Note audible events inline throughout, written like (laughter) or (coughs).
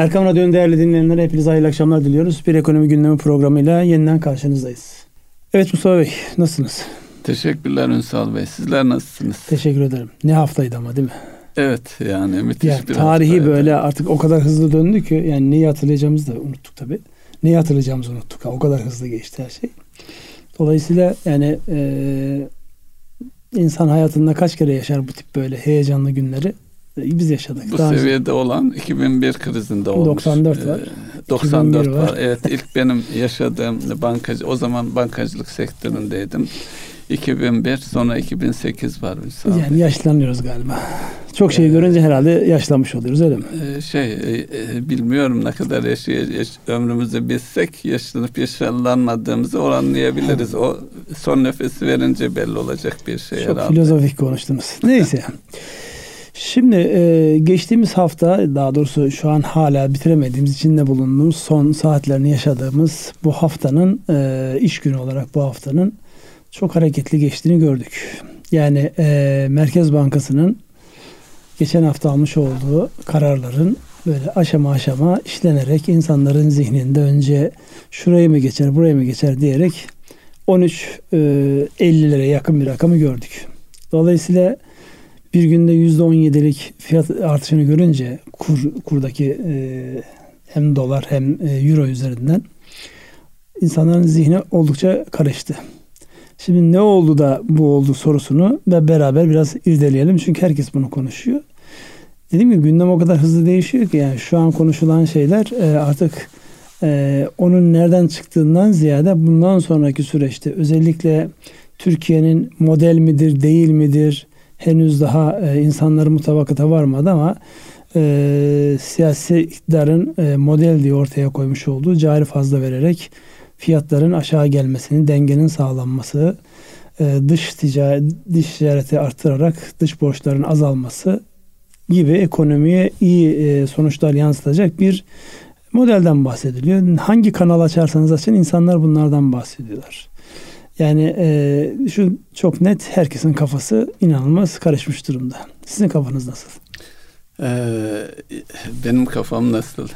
Erkam Radyo'nun değerli dinleyenlere hepinize hayırlı akşamlar diliyoruz. Bir ekonomi gündemi programıyla yeniden karşınızdayız. Evet Mustafa Bey nasılsınız? Teşekkürler Ünsal Bey. Sizler nasılsınız? Teşekkür ederim. Ne haftaydı ama değil mi? Evet yani müthiş yani bir Tarihi haftaydı. böyle artık o kadar hızlı döndü ki yani neyi hatırlayacağımızı da unuttuk tabii. Neyi hatırlayacağımızı unuttuk. O kadar hızlı geçti her şey. Dolayısıyla yani e, insan hayatında kaç kere yaşar bu tip böyle heyecanlı günleri? E, biz yaşadık. Bu Daha önce- seviyede olan 2001 krizinde olmuş. 94 var. Ee, 94 2001 var. var. Evet ilk benim yaşadığım bankacı o zaman bankacılık sektöründeydim. 2001 sonra 2008 var. Yani yaşlanıyoruz galiba. Çok şey görünce herhalde yaşlanmış oluyoruz öyle mi? Ee, şey e, e, bilmiyorum ne kadar yaşay yaş, ömrümüzü bilsek yaşlanıp yaşlanmadığımızı oranlayabiliriz. O son nefesi verince belli olacak bir şey Çok herhalde. filozofik konuştunuz. Neyse. (laughs) Şimdi e, geçtiğimiz hafta daha doğrusu şu an hala bitiremediğimiz içinde bulunduğumuz son saatlerini yaşadığımız bu haftanın e, iş günü olarak bu haftanın çok hareketli geçtiğini gördük. Yani e, Merkez Bankası'nın geçen hafta almış olduğu kararların böyle aşama aşama işlenerek insanların zihninde önce şurayı mı geçer burayı mı geçer diyerek 13 e, 50'lere yakın bir rakamı gördük. Dolayısıyla bir günde %17'lik fiyat artışını görünce kur kurdaki e, hem dolar hem e, euro üzerinden insanların zihni oldukça karıştı. Şimdi ne oldu da bu oldu sorusunu ve beraber biraz irdeleyelim. Çünkü herkes bunu konuşuyor. Dediğim gibi gündem o kadar hızlı değişiyor ki yani şu an konuşulan şeyler e, artık e, onun nereden çıktığından ziyade bundan sonraki süreçte özellikle Türkiye'nin model midir değil midir henüz daha e, insanların mutabakata varmadı ama e, siyasi iktidarın e, model diye ortaya koymuş olduğu cari fazla vererek fiyatların aşağı gelmesini, dengenin sağlanması, e, dış ticaret, dış ticareti arttırarak dış borçların azalması gibi ekonomiye iyi e, sonuçlar yansıtacak bir modelden bahsediliyor. Hangi kanal açarsanız açın insanlar bunlardan bahsediyorlar. Yani e, şu çok net herkesin kafası inanılmaz karışmış durumda. Sizin kafanız nasıl? Ee, benim kafam nasıl?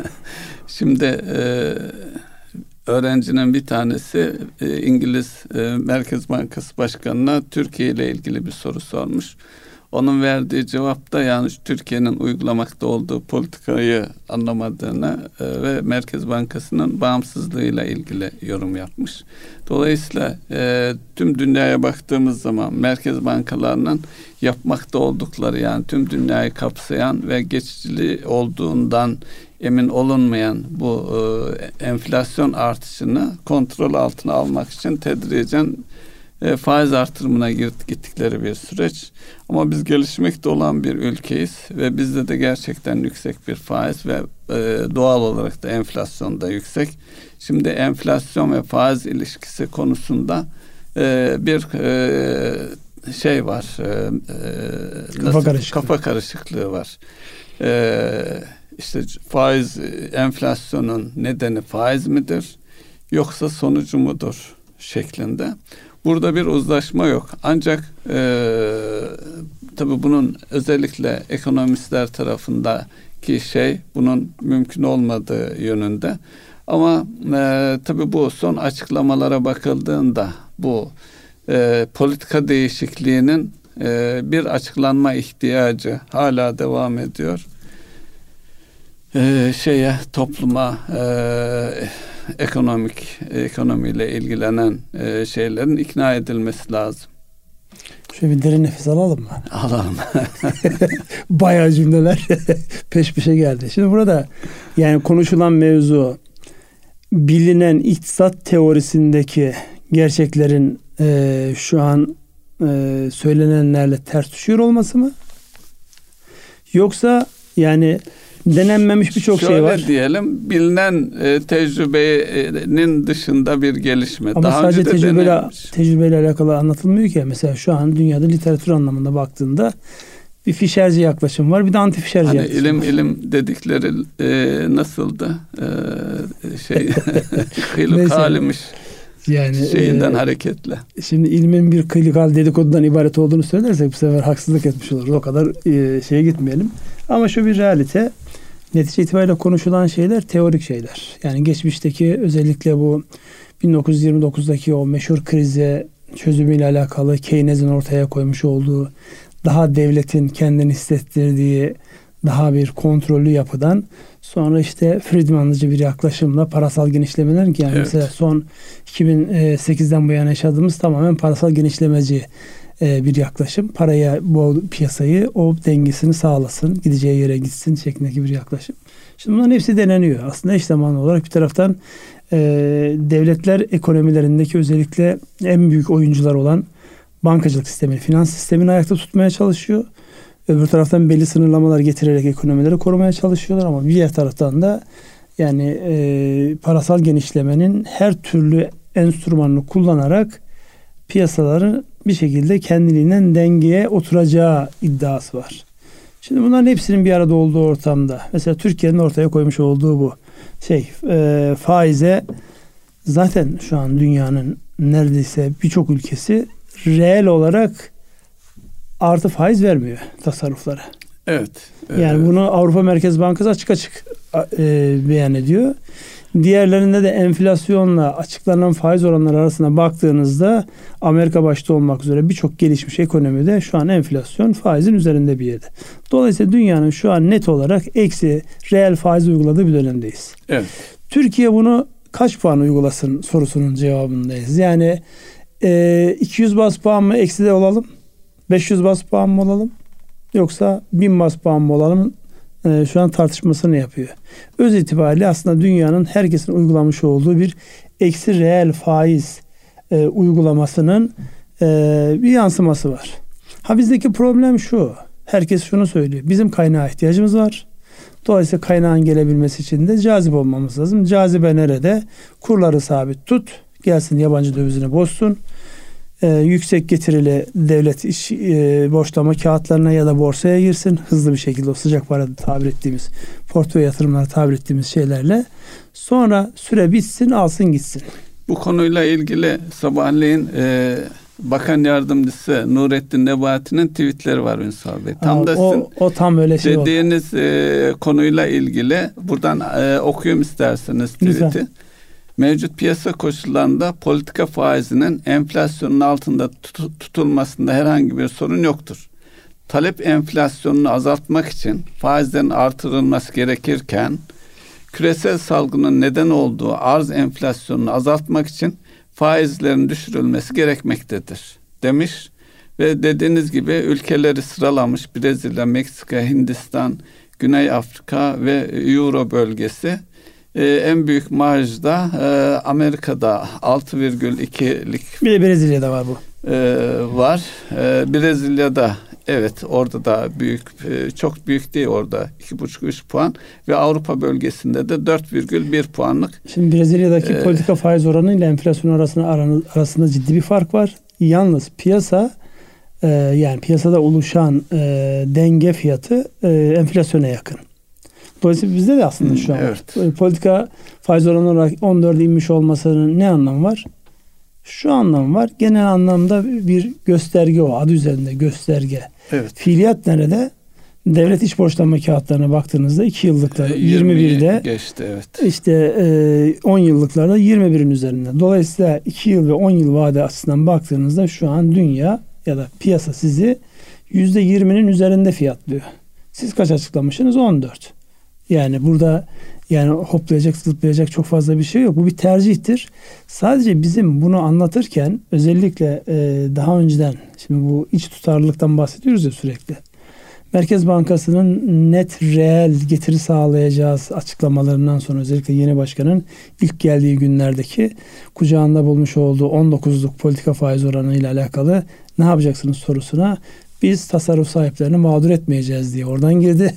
(laughs) Şimdi e, öğrencinin bir tanesi e, İngiliz e, Merkez Bankası Başkanı'na Türkiye ile ilgili bir soru sormuş. Onun verdiği cevapta yani Türkiye'nin uygulamakta olduğu politikayı anlamadığını e, ve Merkez Bankası'nın bağımsızlığıyla ilgili yorum yapmış. Dolayısıyla e, tüm dünyaya baktığımız zaman merkez bankalarının yapmakta oldukları yani tüm dünyayı kapsayan ve geçicili olduğundan emin olunmayan bu e, enflasyon artışını kontrol altına almak için tedricen e, faiz artırımına gittikleri bir süreç. Ama biz gelişmekte olan bir ülkeyiz ve bizde de gerçekten yüksek bir faiz ve e, doğal olarak da enflasyon da yüksek. Şimdi enflasyon ve faiz ilişkisi konusunda e, bir e, şey var. E, e, Kafa karışıklığı. Kafa karışıklığı var. E, işte faiz enflasyonun nedeni faiz midir yoksa sonucu mudur şeklinde. Burada bir uzlaşma yok. Ancak e, tabii bunun özellikle ekonomistler tarafındaki şey bunun mümkün olmadığı yönünde. Ama e, tabii bu son açıklamalara bakıldığında bu e, politika değişikliğinin e, bir açıklanma ihtiyacı hala devam ediyor. E, şeye topluma e, ekonomik ekonomiyle ilgilenen e, şeylerin ikna edilmesi lazım. Şöyle bir derin nefes alalım mı? (laughs) Alalım. (laughs) Bayağı cümleler (laughs) peş peşe geldi. Şimdi burada yani konuşulan mevzu bilinen iktisat teorisindeki gerçeklerin e, şu an e, söylenenlerle ters düşüyor olması mı? Yoksa yani denenmemiş birçok şey Şöyle var. diyelim bilinen e, tecrübenin dışında bir gelişme. Ama Daha sadece önce de tecrübeyle, denenmiş. tecrübeyle alakalı anlatılmıyor ki. Mesela şu an dünyada literatür anlamında baktığında bir fişerci yaklaşım var bir de anti fişerci Hani yaklaşım ilim var. ilim dedikleri e, nasıldı? E, şey (laughs) kıyılık halimiş Yani şeyinden e, hareketle. Şimdi ilmin bir kıyıkal dedikodudan ibaret olduğunu söylersek bu sefer haksızlık etmiş oluruz. O kadar e, şeye gitmeyelim. Ama şu bir realite. Netice itibariyle konuşulan şeyler teorik şeyler. Yani geçmişteki özellikle bu 1929'daki o meşhur krize çözümüyle alakalı Keynes'in ortaya koymuş olduğu daha devletin kendini hissettirdiği daha bir kontrollü yapıdan sonra işte Friedman'cı bir yaklaşımla parasal genişlemeler ki yani evet. mesela son 2008'den bu yana yaşadığımız tamamen parasal genişlemeci e, bir yaklaşım. Paraya bu piyasayı o dengesini sağlasın, gideceği yere gitsin şeklindeki bir yaklaşım. Şimdi bunların hepsi deneniyor. Aslında eş zamanlı olarak bir taraftan e, devletler ekonomilerindeki özellikle en büyük oyuncular olan bankacılık sistemini, finans sistemini ayakta tutmaya çalışıyor. Öbür taraftan belli sınırlamalar getirerek ekonomileri korumaya çalışıyorlar ama bir diğer taraftan da yani e, parasal genişlemenin her türlü enstrümanını kullanarak piyasaları bir şekilde kendiliğinden dengeye oturacağı iddiası var. Şimdi bunların hepsinin bir arada olduğu ortamda mesela Türkiye'nin ortaya koymuş olduğu bu şey e, faize zaten şu an dünyanın neredeyse birçok ülkesi reel olarak artı faiz vermiyor tasarruflara. Evet. Yani evet. bunu Avrupa Merkez Bankası açık açık e, beyan ediyor. Diğerlerinde de enflasyonla açıklanan faiz oranları arasında baktığınızda Amerika başta olmak üzere birçok gelişmiş ekonomide şu an enflasyon faizin üzerinde bir yerde. Dolayısıyla dünyanın şu an net olarak eksi reel faiz uyguladığı bir dönemdeyiz. Evet. Türkiye bunu kaç puan uygulasın sorusunun cevabındayız. Yani e, 200 bas puan mı eksi de olalım? 500 bas puan mı olalım? Yoksa 1000 bas puan mı olalım? E, şu an tartışmasını yapıyor. Öz itibariyle aslında dünyanın herkesin uygulamış olduğu bir eksi reel faiz e, uygulamasının e, bir yansıması var. Ha bizdeki problem şu. Herkes şunu söylüyor. Bizim kaynağa ihtiyacımız var. Dolayısıyla kaynağın gelebilmesi için de cazip olmamız lazım. Cazibe nerede? Kurları sabit tut. Gelsin yabancı dövizini bozsun e, yüksek getirili devlet iş e, borçlama kağıtlarına ya da borsaya girsin. Hızlı bir şekilde o sıcak para tabir ettiğimiz portföy yatırımları tabir ettiğimiz şeylerle. Sonra süre bitsin alsın gitsin. Bu konuyla ilgili sabahleyin e, Bakan Yardımcısı Nurettin Nebati'nin tweetleri var Ünsal Bey. Tam Aa, da o, o tam öyle şey dediğiniz e, konuyla ilgili buradan e, okuyayım isterseniz tweet'i. Lütfen. Mevcut piyasa koşullarında politika faizinin enflasyonun altında tutulmasında herhangi bir sorun yoktur. Talep enflasyonunu azaltmak için faizlerin artırılması gerekirken küresel salgının neden olduğu arz enflasyonunu azaltmak için faizlerin düşürülmesi gerekmektedir demiş ve dediğiniz gibi ülkeleri sıralamış Brezilya, Meksika, Hindistan, Güney Afrika ve Euro bölgesi e, en büyük marjda e, Amerika'da 6,2'lik bir de Brezilya'da var bu. E, var. E, Brezilya'da evet orada da büyük e, çok büyük değil orada 2,5-3 puan ve Avrupa bölgesinde de 4,1 puanlık. Şimdi Brezilya'daki e, politika faiz oranı ile enflasyon arasında arasında ciddi bir fark var. Yalnız piyasa e, yani piyasada oluşan e, denge fiyatı e, enflasyona yakın. Dolayısıyla bizde de aslında şu an evet. politika faiz oranı olarak 14'e inmiş olmasının ne anlamı var? Şu anlam var. Genel anlamda bir gösterge o. Adı üzerinde gösterge. Evet. Fiiliyat nerede? Devlet iç borçlanma kağıtlarına baktığınızda 2 yıllıkta 21'de geçti evet. İşte e, 10 yıllıklarda 21'in üzerinde. Dolayısıyla 2 yıl ve 10 yıl vade açısından baktığınızda şu an dünya ya da piyasa sizi %20'nin üzerinde fiyatlıyor. Siz kaç açıklamışsınız? 14. Yani burada yani hoplayacak zıplayacak çok fazla bir şey yok. Bu bir tercihtir. Sadece bizim bunu anlatırken özellikle e, daha önceden şimdi bu iç tutarlılıktan bahsediyoruz ya sürekli. Merkez Bankası'nın net reel getiri sağlayacağız açıklamalarından sonra özellikle yeni başkanın ilk geldiği günlerdeki kucağında bulmuş olduğu 19'luk politika faiz oranı ile alakalı ne yapacaksınız sorusuna biz tasarruf sahiplerini mağdur etmeyeceğiz diye oradan girdi.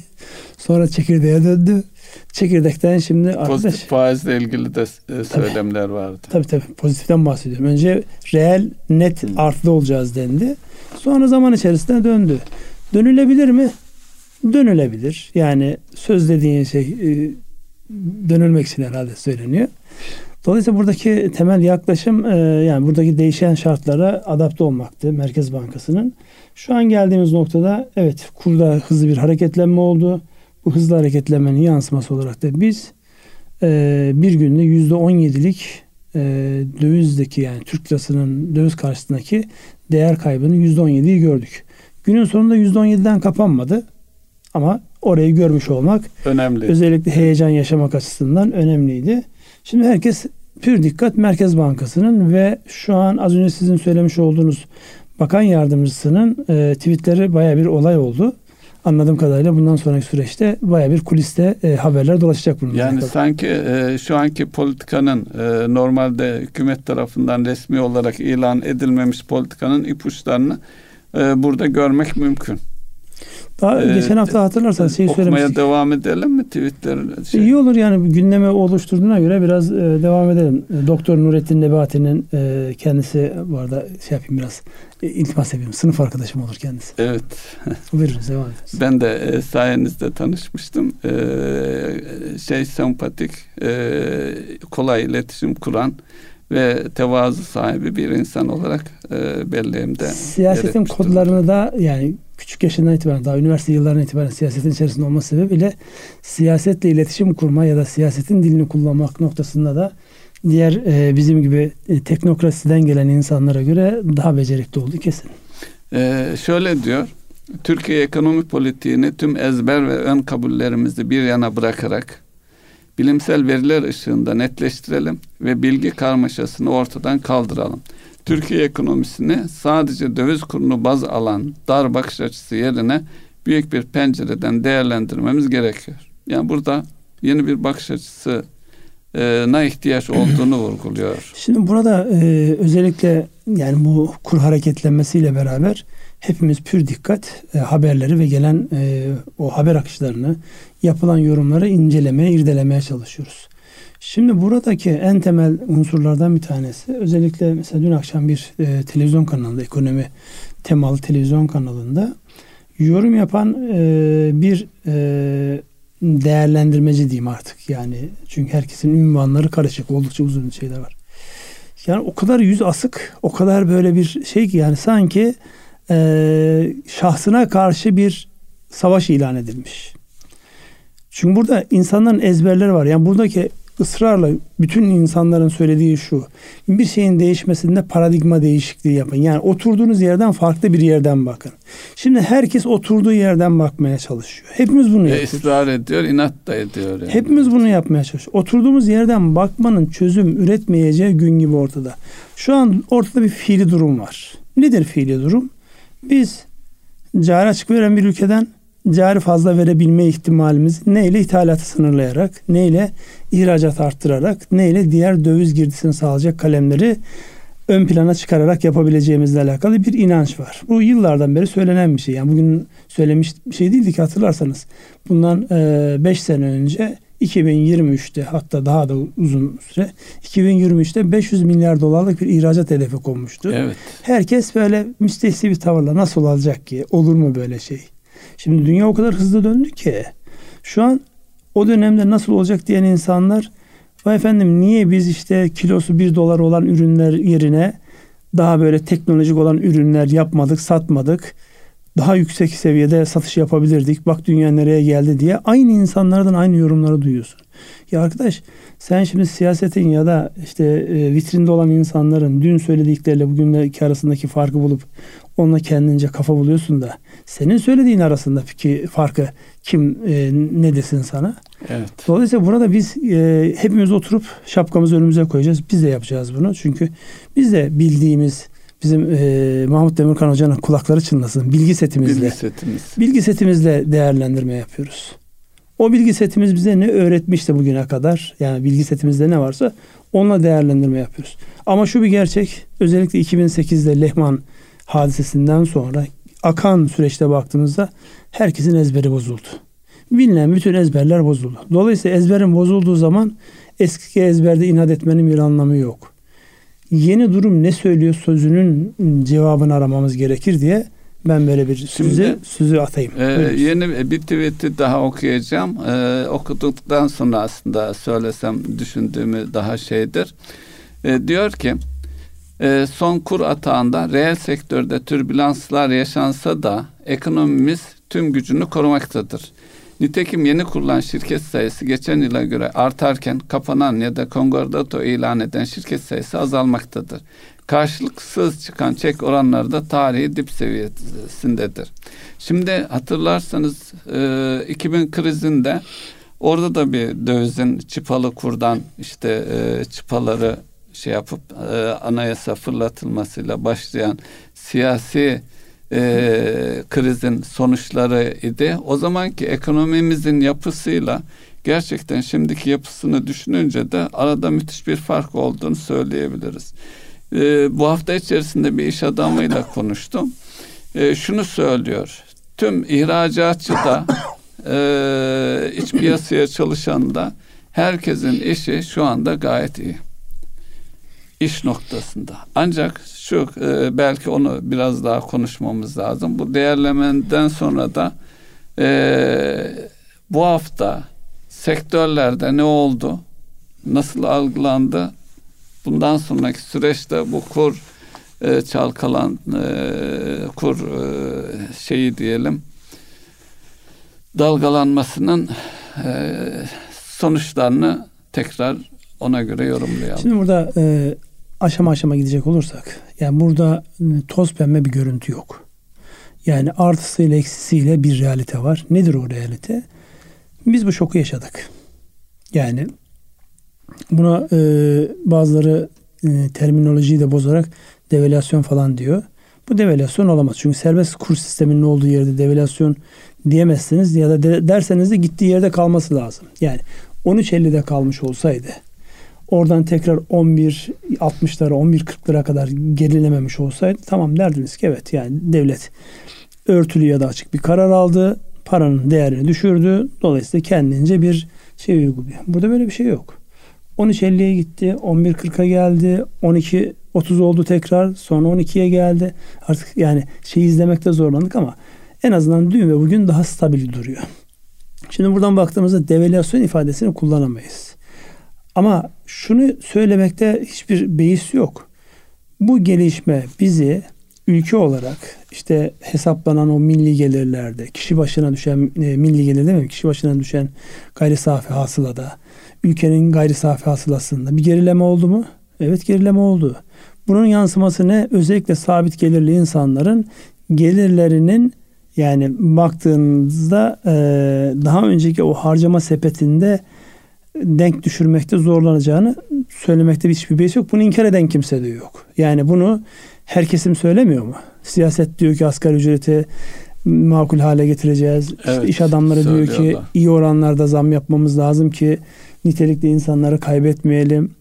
Sonra çekirdeğe döndü. Çekirdekten şimdi arkadaş... Pozitif faizle ilgili de e, söylemler tabii, vardı. Tabii tabii pozitiften bahsediyorum. Önce reel net artılı olacağız dendi. Sonra zaman içerisinde döndü. Dönülebilir mi? Dönülebilir. Yani söz dediğin şey e, dönülmek için herhalde söyleniyor. Dolayısıyla buradaki temel yaklaşım e, yani buradaki değişen şartlara adapte olmaktı Merkez Bankası'nın. Şu an geldiğimiz noktada evet kurda hızlı bir hareketlenme oldu. bu hızlı hareketlenmenin yansıması olarak da biz e, bir günde yüzde on yedilik e, dövizdeki yani Türk lirasının döviz karşısındaki değer kaybını yüzde on yediyi gördük. Günün sonunda yüzde on yediden kapanmadı ama orayı görmüş olmak önemli. Özellikle heyecan yaşamak açısından önemliydi. Şimdi herkes pür dikkat Merkez Bankası'nın ve şu an az önce sizin söylemiş olduğunuz bakan yardımcısının e, tweetleri baya bir olay oldu. Anladığım kadarıyla bundan sonraki süreçte baya bir kuliste e, haberler dolaşacak bununla. Yani alakalı. sanki e, şu anki politikanın e, normalde hükümet tarafından resmi olarak ilan edilmemiş politikanın ipuçlarını e, burada görmek mümkün. Daha ee, geçen hafta hatırlarsanız şey okumaya söylemiştik. devam edelim mi Twitter? Şey? İyi olur yani gündeme oluşturduğuna göre biraz e, devam edelim. E, Doktor Nurettin Nebati'nin e, kendisi bu arada şey yapayım biraz e, iltimas yapayım. Sınıf arkadaşım olur kendisi. Evet. Buyurun devam edin. Ben de e, sayenizde tanışmıştım. E, şey sempatik, e, kolay iletişim kuran ve tevazu sahibi bir insan olarak e, belleğimde. Siyasetin kodlarını da yani küçük yaşından itibaren daha üniversite yıllarından itibaren siyasetin içerisinde olması sebebiyle siyasetle iletişim kurma ya da siyasetin dilini kullanmak noktasında da diğer e, bizim gibi e, teknokrasiden gelen insanlara göre daha becerikli oldu kesin. Ee, şöyle diyor. Türkiye ekonomi politiğini tüm ezber ve ön kabullerimizi bir yana bırakarak bilimsel veriler ışığında netleştirelim ve bilgi karmaşasını ortadan kaldıralım. Türkiye ekonomisini sadece döviz kurunu baz alan dar bakış açısı yerine büyük bir pencereden değerlendirmemiz gerekiyor. Yani burada yeni bir bakış açısı na ihtiyaç olduğunu (clears throat) vurguluyor. Şimdi burada e, özellikle yani bu kur hareketlenmesiyle beraber hepimiz pür dikkat e, haberleri ve gelen e, o haber akışlarını, yapılan yorumları incelemeye, irdelemeye çalışıyoruz. Şimdi buradaki en temel unsurlardan bir tanesi özellikle mesela dün akşam bir e, televizyon kanalında ekonomi temalı televizyon kanalında yorum yapan e, bir e, değerlendirmeci diyeyim artık yani çünkü herkesin ünvanları karışık oldukça uzun şeyler var. Yani o kadar yüz asık o kadar böyle bir şey ki yani sanki e, şahsına karşı bir savaş ilan edilmiş. Çünkü burada insanların ezberleri var. Yani buradaki ısrarla bütün insanların söylediği şu. Bir şeyin değişmesinde paradigma değişikliği yapın. Yani oturduğunuz yerden farklı bir yerden bakın. Şimdi herkes oturduğu yerden bakmaya çalışıyor. Hepimiz bunu yapıyoruz. Israr ediyor, inat da ediyor. Yani. Hepimiz bunu yapmaya çalışıyoruz. Oturduğumuz yerden bakmanın çözüm üretmeyeceği gün gibi ortada. Şu an ortada bir fiili durum var. Nedir fiili durum? Biz cari açık veren bir ülkeden cari fazla verebilme ihtimalimiz neyle ithalatı sınırlayarak, neyle ihracat arttırarak, neyle diğer döviz girdisini sağlayacak kalemleri ön plana çıkararak yapabileceğimizle alakalı bir inanç var. Bu yıllardan beri söylenen bir şey. Yani bugün söylemiş bir şey değildi ki hatırlarsanız. Bundan 5 e, sene önce 2023'te hatta daha da uzun süre 2023'te 500 milyar dolarlık bir ihracat hedefi konmuştu. Evet. Herkes böyle müstehsi bir tavırla nasıl olacak ki? Olur mu böyle şey? Şimdi dünya o kadar hızlı döndü ki şu an o dönemde nasıl olacak diyen insanlar vay efendim niye biz işte kilosu bir dolar olan ürünler yerine daha böyle teknolojik olan ürünler yapmadık, satmadık. Daha yüksek seviyede satış yapabilirdik. Bak dünya nereye geldi diye aynı insanlardan aynı yorumları duyuyorsun. Ya arkadaş sen şimdi siyasetin ya da işte e, vitrinde olan insanların dün söyledikleriyle bugünki arasındaki farkı bulup onunla kendince kafa buluyorsun da senin söylediğin arasındaki farkı kim e, ne desin sana? Evet. Dolayısıyla burada biz e, hepimiz oturup şapkamızı önümüze koyacağız. Biz de yapacağız bunu. Çünkü biz de bildiğimiz bizim e, Mahmut Demirkan Hoca'nın kulakları çınlasın. Bilgi setimizle. Bilgi setimiz. Bilgi setimizle değerlendirme yapıyoruz. O bilgi setimiz bize ne öğretmişti bugüne kadar? Yani bilgi setimizde ne varsa onunla değerlendirme yapıyoruz. Ama şu bir gerçek. Özellikle 2008'de Lehman hadisesinden sonra akan süreçte baktığımızda herkesin ezberi bozuldu. Bilinen bütün ezberler bozuldu. Dolayısıyla ezberin bozulduğu zaman eski ezberde inat etmenin bir anlamı yok. Yeni durum ne söylüyor sözünün cevabını aramamız gerekir diye ben böyle bir sözü, Şimdi, sözü atayım. E, yeni bir tweet'i daha okuyacağım. E, okuduktan sonra aslında söylesem düşündüğümü daha şeydir. E, diyor ki e, son kur atağında reel sektörde türbülanslar yaşansa da ekonomimiz tüm gücünü korumaktadır. Nitekim yeni kurulan şirket sayısı geçen yıla göre artarken kapanan ya da konkordato ilan eden şirket sayısı azalmaktadır. Karşılıksız çıkan çek oranları da tarihi dip seviyesindedir. Şimdi hatırlarsanız 2000 krizinde orada da bir dövizin çıpalı kurdan işte çıpaları şey yapıp anayasa fırlatılmasıyla başlayan siyasi e, krizin sonuçları idi. O zamanki ekonomimizin yapısıyla gerçekten şimdiki yapısını düşününce de arada müthiş bir fark olduğunu söyleyebiliriz. E, bu hafta içerisinde bir iş adamıyla konuştum. E, şunu söylüyor. Tüm ihracatçı da e, iç piyasaya çalışan da herkesin işi şu anda gayet iyi. İş noktasında. Ancak şu e, belki onu biraz daha konuşmamız lazım. Bu değerlemeden sonra da e, bu hafta sektörlerde ne oldu? Nasıl algılandı? Bundan sonraki süreçte bu kur e, çalkalan e, kur e, şeyi diyelim dalgalanmasının e, sonuçlarını tekrar ona göre yorumlayalım. Şimdi burada e, aşama aşama gidecek olursak yani burada e, toz pembe bir görüntü yok. Yani artısıyla eksisiyle bir realite var. Nedir o realite? Biz bu şoku yaşadık. Yani buna e, bazıları e, terminolojiyi de bozarak devalüasyon falan diyor. Bu devalüasyon olamaz. Çünkü serbest kur sisteminin olduğu yerde devalüasyon diyemezsiniz ya da de, derseniz de gittiği yerde kalması lazım. Yani 13.50'de kalmış olsaydı oradan tekrar 11 60'lara 11 40'lara kadar gerilememiş olsaydı tamam derdiniz ki evet yani devlet örtülü ya da açık bir karar aldı. Paranın değerini düşürdü. Dolayısıyla kendince bir şey uyguluyor. Burada böyle bir şey yok. 13.50'ye gitti. 11.40'a geldi. 12.30 oldu tekrar. Sonra 12'ye geldi. Artık yani şey izlemekte zorlandık ama en azından dün ve bugün daha stabil duruyor. Şimdi buradan baktığımızda devalüasyon ifadesini kullanamayız. Ama şunu söylemekte hiçbir beis yok. Bu gelişme bizi ülke olarak işte hesaplanan o milli gelirlerde, kişi başına düşen e, milli gelir mi? Kişi başına düşen gayri safi hasılada, ülkenin gayri safi hasılasında bir gerileme oldu mu? Evet gerileme oldu. Bunun yansıması ne? Özellikle sabit gelirli insanların gelirlerinin yani baktığınızda e, daha önceki o harcama sepetinde denk düşürmekte zorlanacağını söylemekte hiçbir beis yok. Bunu inkar eden kimse de yok. Yani bunu her kesim söylemiyor mu? Siyaset diyor ki asgari ücreti makul hale getireceğiz. Evet, işte iş adamları diyor ki iyi oranlarda zam yapmamız lazım ki nitelikli insanları kaybetmeyelim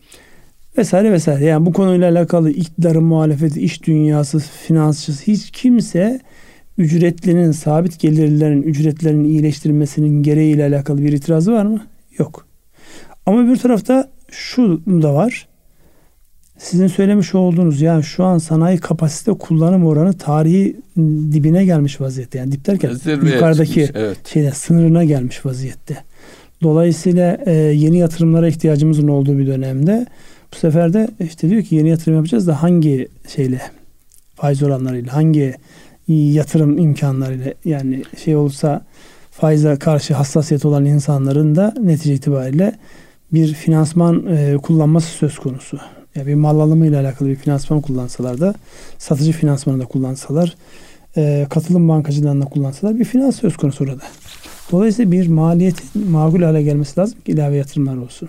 vesaire vesaire. Yani bu konuyla alakalı iktidarın muhalefeti, iş dünyası, finansçısı hiç kimse ücretlinin, sabit gelirlerin ücretlerinin iyileştirilmesinin gereğiyle alakalı bir itirazı var mı? Yok. Ama bir tarafta şu da var. Sizin söylemiş olduğunuz yani şu an sanayi kapasite kullanım oranı tarihi dibine gelmiş vaziyette. Yani dip derken Zirveye yukarıdaki çıkmış, evet. şeyde sınırına gelmiş vaziyette. Dolayısıyla e, yeni yatırımlara ihtiyacımızın olduğu bir dönemde bu sefer de işte diyor ki yeni yatırım yapacağız da hangi şeyle faiz oranlarıyla hangi yatırım imkanlarıyla yani şey olursa faize karşı hassasiyet olan insanların da netice itibariyle bir finansman e, kullanması söz konusu. Yani bir mal alımı ile alakalı bir finansman kullansalar da satıcı finansmanı da kullansalar e, katılım bankacılığında kullansalar bir finans söz konusu orada. Dolayısıyla bir maliyet makul hale gelmesi lazım ki ilave yatırımlar olsun.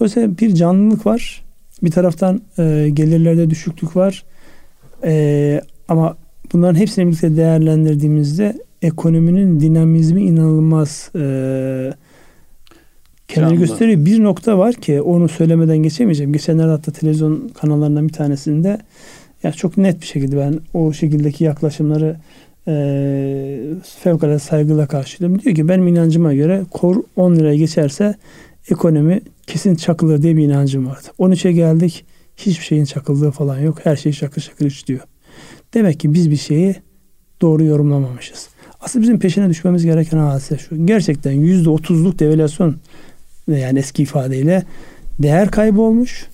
Dolayısıyla bir canlılık var. Bir taraftan e, gelirlerde düşüklük var. E, ama bunların hepsini birlikte değerlendirdiğimizde ekonominin dinamizmi inanılmaz e, kendini Canlı. gösteriyor. Bir nokta var ki onu söylemeden geçemeyeceğim. Geçenlerde hatta televizyon kanallarından bir tanesinde yani çok net bir şekilde ben o şekildeki yaklaşımları e, fevkalade saygıyla karşılıyorum. Diyor ki benim inancıma göre kor 10 liraya geçerse ekonomi kesin çakılır diye bir inancım vardı. 13'e geldik. Hiçbir şeyin çakıldığı falan yok. Her şey şakır şakır işliyor. Demek ki biz bir şeyi doğru yorumlamamışız. Aslında bizim peşine düşmemiz gereken hadise şu. Gerçekten %30'luk devalüasyon yani eski ifadeyle değer kaybı olmuş.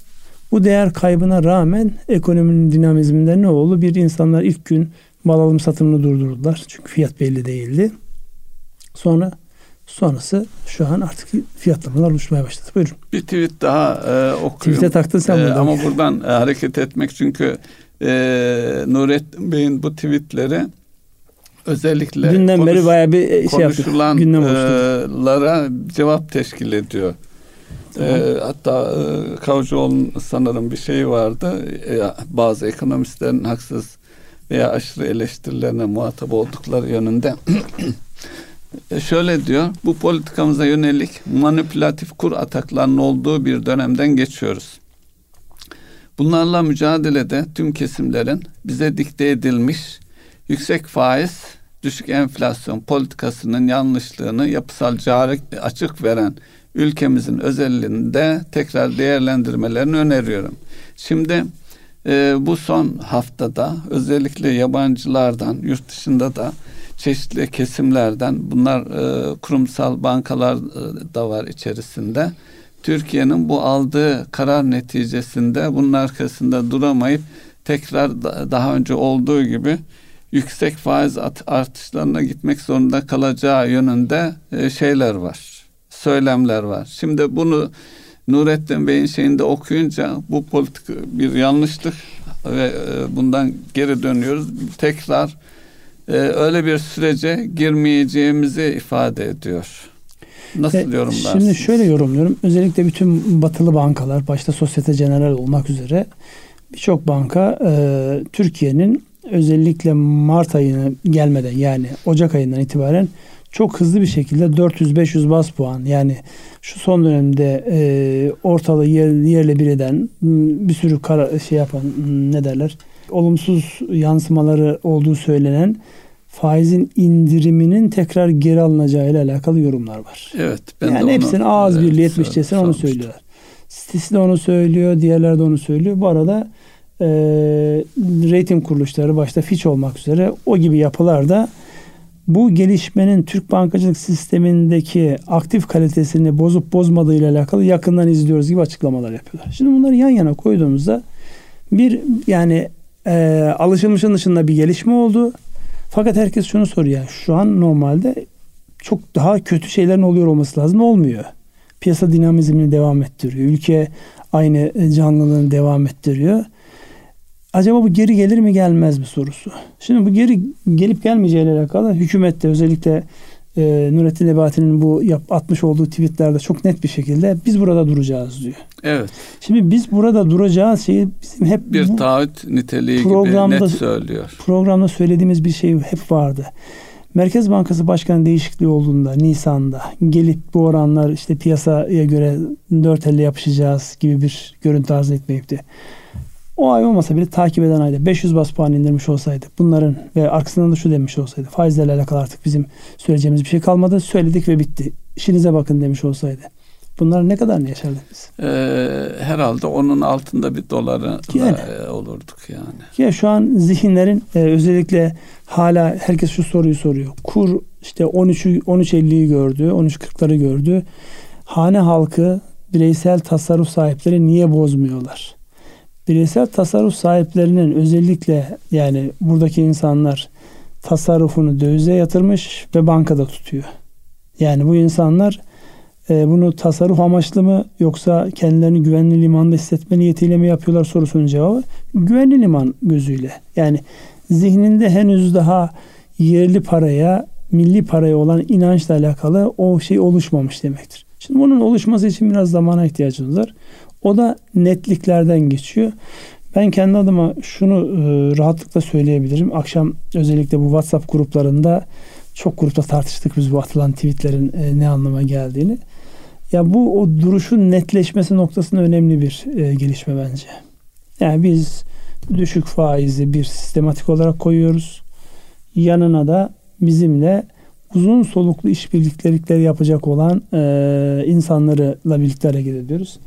Bu değer kaybına rağmen ekonominin dinamizminde ne oldu? Bir insanlar ilk gün mal alım satımını durdurdular. Çünkü fiyat belli değildi. Sonra Sonrası şu an artık fiyatlamalar oluşmaya başladı. Buyurun. Bir tweet daha e, okuyayım. Tweet'e taktın sen e. Ama buradan e, hareket etmek çünkü e, Nurettin Bey'in bu tweetleri özellikle Dünden konuş, beri bayağı bir şey. Gündem oluşturduk. konuşulanlara cevap teşkil ediyor. Tamam. E, hatta e, Kavcıoğlu'nun sanırım bir şeyi vardı. E, bazı ekonomistlerin haksız veya aşırı eleştirilerine muhatap oldukları yönünde E, şöyle diyor, bu politikamıza yönelik manipülatif kur ataklarının olduğu bir dönemden geçiyoruz. Bunlarla mücadelede tüm kesimlerin bize dikte edilmiş yüksek faiz, düşük enflasyon politikasının yanlışlığını yapısal cari açık veren ülkemizin özelliğinde tekrar değerlendirmelerini öneriyorum. Şimdi e, bu son haftada özellikle yabancılardan, yurt dışında da çeşitli kesimlerden bunlar e, kurumsal bankalar e, da var içerisinde. Türkiye'nin bu aldığı karar neticesinde bunun arkasında duramayıp tekrar da, daha önce olduğu gibi yüksek faiz artışlarına gitmek zorunda kalacağı yönünde e, şeyler var. Söylemler var. Şimdi bunu Nurettin Bey'in şeyinde okuyunca bu politik bir yanlışlık ve e, bundan geri dönüyoruz. Tekrar e, öyle bir sürece girmeyeceğimizi ifade ediyor. Nasıl E, yorumlarsınız? Şimdi şöyle yorumluyorum. Özellikle bütün batılı bankalar başta Sosyete General olmak üzere birçok banka e, Türkiye'nin özellikle Mart ayına gelmeden yani Ocak ayından itibaren çok hızlı bir şekilde 400-500 bas puan yani şu son dönemde e, ortalığı yer, yerle bir eden bir sürü kara, şey yapan ne derler olumsuz yansımaları olduğu söylenen faizin indiriminin tekrar geri alınacağı ile alakalı yorumlar var. Evet. Ben yani de hepsinin onu, ağız evet, birliği etmişçesine onu söylüyorlar. Sitesi de onu söylüyor, diğerleri de onu söylüyor. Bu arada e, rating kuruluşları başta Fitch olmak üzere o gibi yapılar da bu gelişmenin Türk bankacılık sistemindeki aktif kalitesini bozup bozmadığı ile alakalı yakından izliyoruz gibi açıklamalar yapıyorlar. Şimdi bunları yan yana koyduğumuzda bir yani e, alışılmışın dışında bir gelişme oldu. Fakat herkes şunu soruyor. Şu an normalde çok daha kötü şeylerin oluyor olması lazım. Olmuyor. Piyasa dinamizmini devam ettiriyor. Ülke aynı canlılığını devam ettiriyor. Acaba bu geri gelir mi gelmez mi sorusu. Şimdi bu geri gelip gelmeyeceğiyle alakalı hükümette özellikle e, Nurettin Nebati'nin bu yap, atmış olduğu tweetlerde çok net bir şekilde biz burada duracağız diyor. Evet. Şimdi biz burada duracağız şeyi bizim hep Bir bu taahhüt niteliği programda- gibi net söylüyor. programda söylediğimiz bir şey hep vardı. Merkez Bankası Başkanı değişikliği olduğunda Nisan'da gelip bu oranlar işte piyasaya göre dört elle yapışacağız gibi bir görüntü arz etmeyip de o ay olmasa bile takip eden ayda 500 bas puan indirmiş olsaydı bunların ve arkasından da şu demiş olsaydı faizlerle alakalı artık bizim söyleyeceğimiz bir şey kalmadı. Söyledik ve bitti. İşinize bakın demiş olsaydı. Bunlar ne kadar ne yaşardık biz? Ee, herhalde onun altında bir doları Yani. e, olurduk yani. Ya şu an zihinlerin e, özellikle hala herkes şu soruyu soruyor. Kur işte 13'ü 13.50'yi gördü, 13.40'ları gördü. Hane halkı bireysel tasarruf sahipleri niye bozmuyorlar? Bireysel tasarruf sahiplerinin özellikle yani buradaki insanlar tasarrufunu dövize yatırmış ve bankada tutuyor. Yani bu insanlar e, bunu tasarruf amaçlı mı yoksa kendilerini güvenli limanda hissetme niyetiyle mi yapıyorlar sorusunun cevabı güvenli liman gözüyle. Yani zihninde henüz daha yerli paraya, milli paraya olan inançla alakalı o şey oluşmamış demektir. Şimdi bunun oluşması için biraz zamana ihtiyacımız var. O da netliklerden geçiyor. Ben kendi adıma şunu e, rahatlıkla söyleyebilirim. Akşam özellikle bu WhatsApp gruplarında çok grupta tartıştık biz bu atılan tweetlerin e, ne anlama geldiğini. Ya bu o duruşun netleşmesi noktasında önemli bir e, gelişme bence. Yani biz düşük faizi bir sistematik olarak koyuyoruz. Yanına da bizimle uzun soluklu işbirlikleri yapacak olan e, insanlarla birlikte hareket ediyoruz.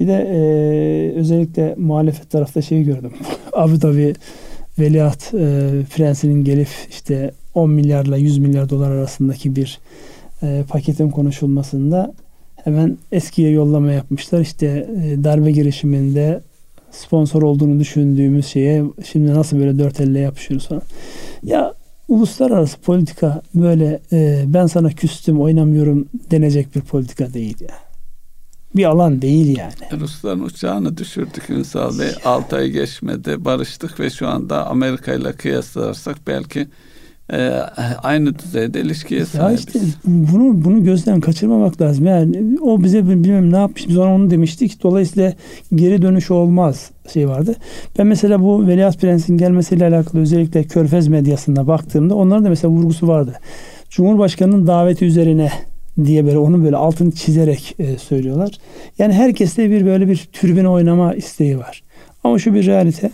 Bir de e, özellikle muhalefet tarafta şeyi gördüm. (laughs) Abu Dhabi veliaht e, prensinin gelip işte 10 milyarla 100 milyar dolar arasındaki bir e, paketin konuşulmasında hemen eskiye yollama yapmışlar. İşte e, darbe girişiminde sponsor olduğunu düşündüğümüz şeye şimdi nasıl böyle dört elle yapışıyoruz falan. Ya uluslararası politika böyle e, ben sana küstüm oynamıyorum denecek bir politika değil ya. Bir alan değil yani. Rusların uçağını düşürdük Ünsal Bey. 6 ay geçmedi. Barıştık ve şu anda Amerika ile kıyaslarsak belki e, aynı düzeyde ilişkiye sahibiz. Işte bunu bunu gözden kaçırmamak lazım. Yani o bize bilmem ne yapmış biz ona onu demiştik. Dolayısıyla geri dönüş olmaz şey vardı. Ben mesela bu Veliaht Prens'in gelmesiyle alakalı özellikle Körfez medyasında baktığımda onların da mesela vurgusu vardı. Cumhurbaşkanının daveti üzerine diye böyle onun böyle altını çizerek e, söylüyorlar. Yani herkeste bir böyle bir türbin oynama isteği var. Ama şu bir realite.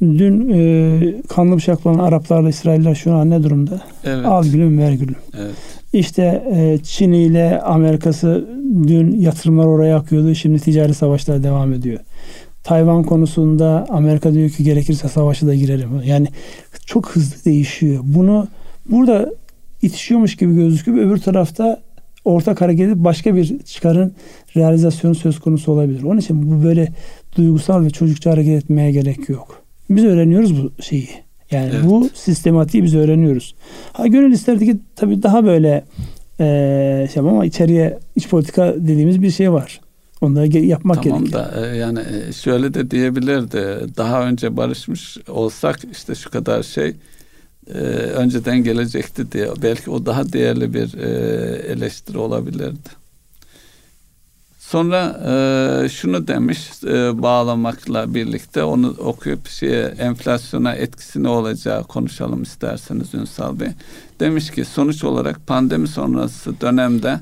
Dün e, kanlı bıçaklanan Araplarla İsrailler şu an ne durumda? Evet. Al gülüm ver gülüm. Evet. İşte e, Çin ile Amerika'sı dün yatırımlar oraya akıyordu. Şimdi ticari savaşlar devam ediyor. Tayvan konusunda Amerika diyor ki gerekirse savaşı da girelim. Yani çok hızlı değişiyor. Bunu burada itişiyormuş gibi gözüküyor. Öbür tarafta ortak hareket edip başka bir çıkarın realizasyonu söz konusu olabilir. Onun için bu böyle duygusal ve çocukça hareket etmeye gerek yok. Biz öğreniyoruz bu şeyi. Yani evet. bu sistematiği biz öğreniyoruz. Ha gönül isterdi ki tabii daha böyle e, şey ama içeriye iç politika dediğimiz bir şey var. Onları yapmak tamam gerekiyor. Tamam da e, yani e, şöyle de diyebilirdi. Daha önce barışmış olsak işte şu kadar şey e, önceden gelecekti diye. Belki o daha değerli bir e, eleştiri olabilirdi. Sonra e, şunu demiş e, bağlamakla birlikte onu okuyup şeye enflasyona etkisi ne olacağı konuşalım isterseniz Ünsal Bey. Demiş ki sonuç olarak pandemi sonrası dönemde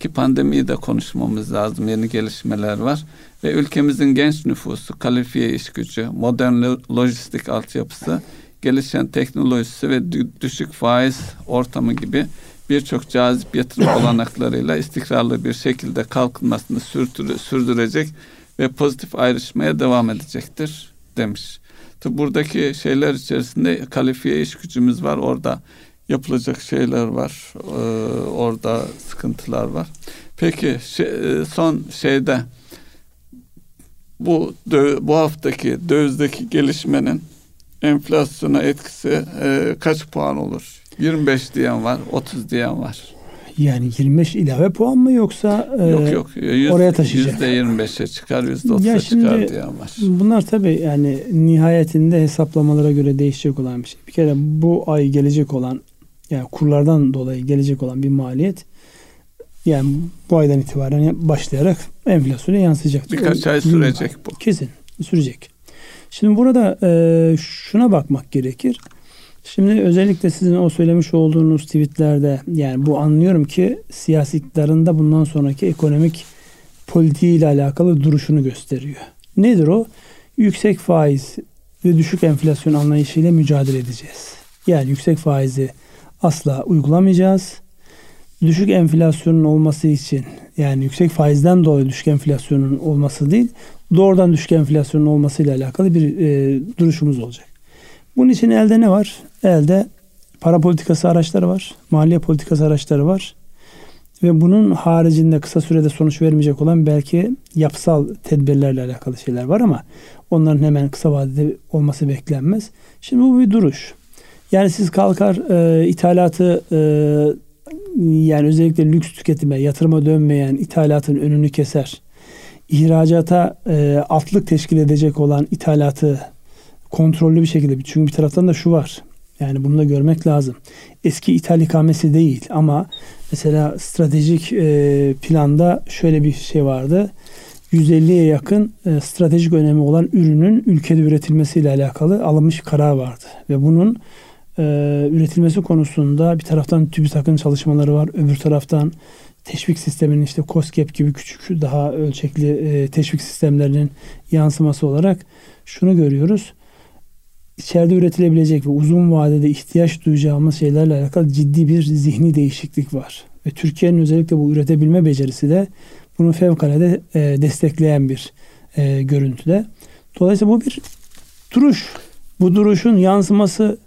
ki pandemiyi de konuşmamız lazım. Yeni gelişmeler var ve ülkemizin genç nüfusu, kalifiye iş gücü, modern lojistik altyapısı, gelişen teknolojisi ve düşük faiz ortamı gibi birçok cazip yatırım (coughs) olanaklarıyla istikrarlı bir şekilde kalkınmasını sürdürecek ve pozitif ayrışmaya devam edecektir demiş. Tabi buradaki şeyler içerisinde kalifiye iş gücümüz var. Orada yapılacak şeyler var. Ee, orada sıkıntılar var. Peki şey, son şeyde bu bu haftaki dövizdeki gelişmenin enflasyona etkisi e, kaç puan olur? 25 diyen var, 30 diyen var. Yani 25 ilave puan mı yoksa e, yok yok yüz, oraya taşıyacak? %25'e çıkar, %30'a çıkar diyen var. Bunlar tabii yani nihayetinde hesaplamalara göre değişecek olan bir şey. Bir kere bu ay gelecek olan yani kurlardan dolayı gelecek olan bir maliyet yani bu aydan itibaren başlayarak enflasyona yansıyacak. Birkaç ay sürecek bu. Kesin sürecek. Şimdi burada e, şuna bakmak gerekir. Şimdi özellikle sizin o söylemiş olduğunuz tweetlerde yani bu anlıyorum ki siyasi iktidarında bundan sonraki ekonomik politiği ile alakalı duruşunu gösteriyor. Nedir o? Yüksek faiz ve düşük enflasyon anlayışıyla mücadele edeceğiz. Yani yüksek faizi asla uygulamayacağız. Düşük enflasyonun olması için yani yüksek faizden dolayı düşük enflasyonun olması değil, doğrudan düşük enflasyonun olmasıyla alakalı bir e, duruşumuz olacak. Bunun için elde ne var? Elde para politikası araçları var, maliye politikası araçları var. Ve bunun haricinde kısa sürede sonuç vermeyecek olan belki yapısal tedbirlerle alakalı şeyler var ama onların hemen kısa vadede olması beklenmez. Şimdi bu bir duruş. Yani siz kalkar e, ithalatı e, yani özellikle lüks tüketime, yatırıma dönmeyen ithalatın önünü keser. İhracata e, altlık teşkil edecek olan ithalatı kontrollü bir şekilde. Çünkü bir taraftan da şu var. Yani bunu da görmek lazım. Eski ithal ikamesi değil ama mesela stratejik e, planda şöyle bir şey vardı. 150'ye yakın e, stratejik önemi olan ürünün ülkede üretilmesiyle alakalı alınmış karar vardı. Ve bunun e, üretilmesi konusunda bir taraftan TÜBİTAK'ın çalışmaları var. Öbür taraftan teşvik sisteminin işte COSGAP gibi küçük daha ölçekli e, teşvik sistemlerinin yansıması olarak şunu görüyoruz içeride üretilebilecek ve uzun vadede ihtiyaç duyacağımız şeylerle alakalı ciddi bir zihni değişiklik var. Ve Türkiye'nin özellikle bu üretebilme becerisi de bunu fevkalade e, destekleyen bir e, görüntüde. Dolayısıyla bu bir duruş. Bu duruşun yansıması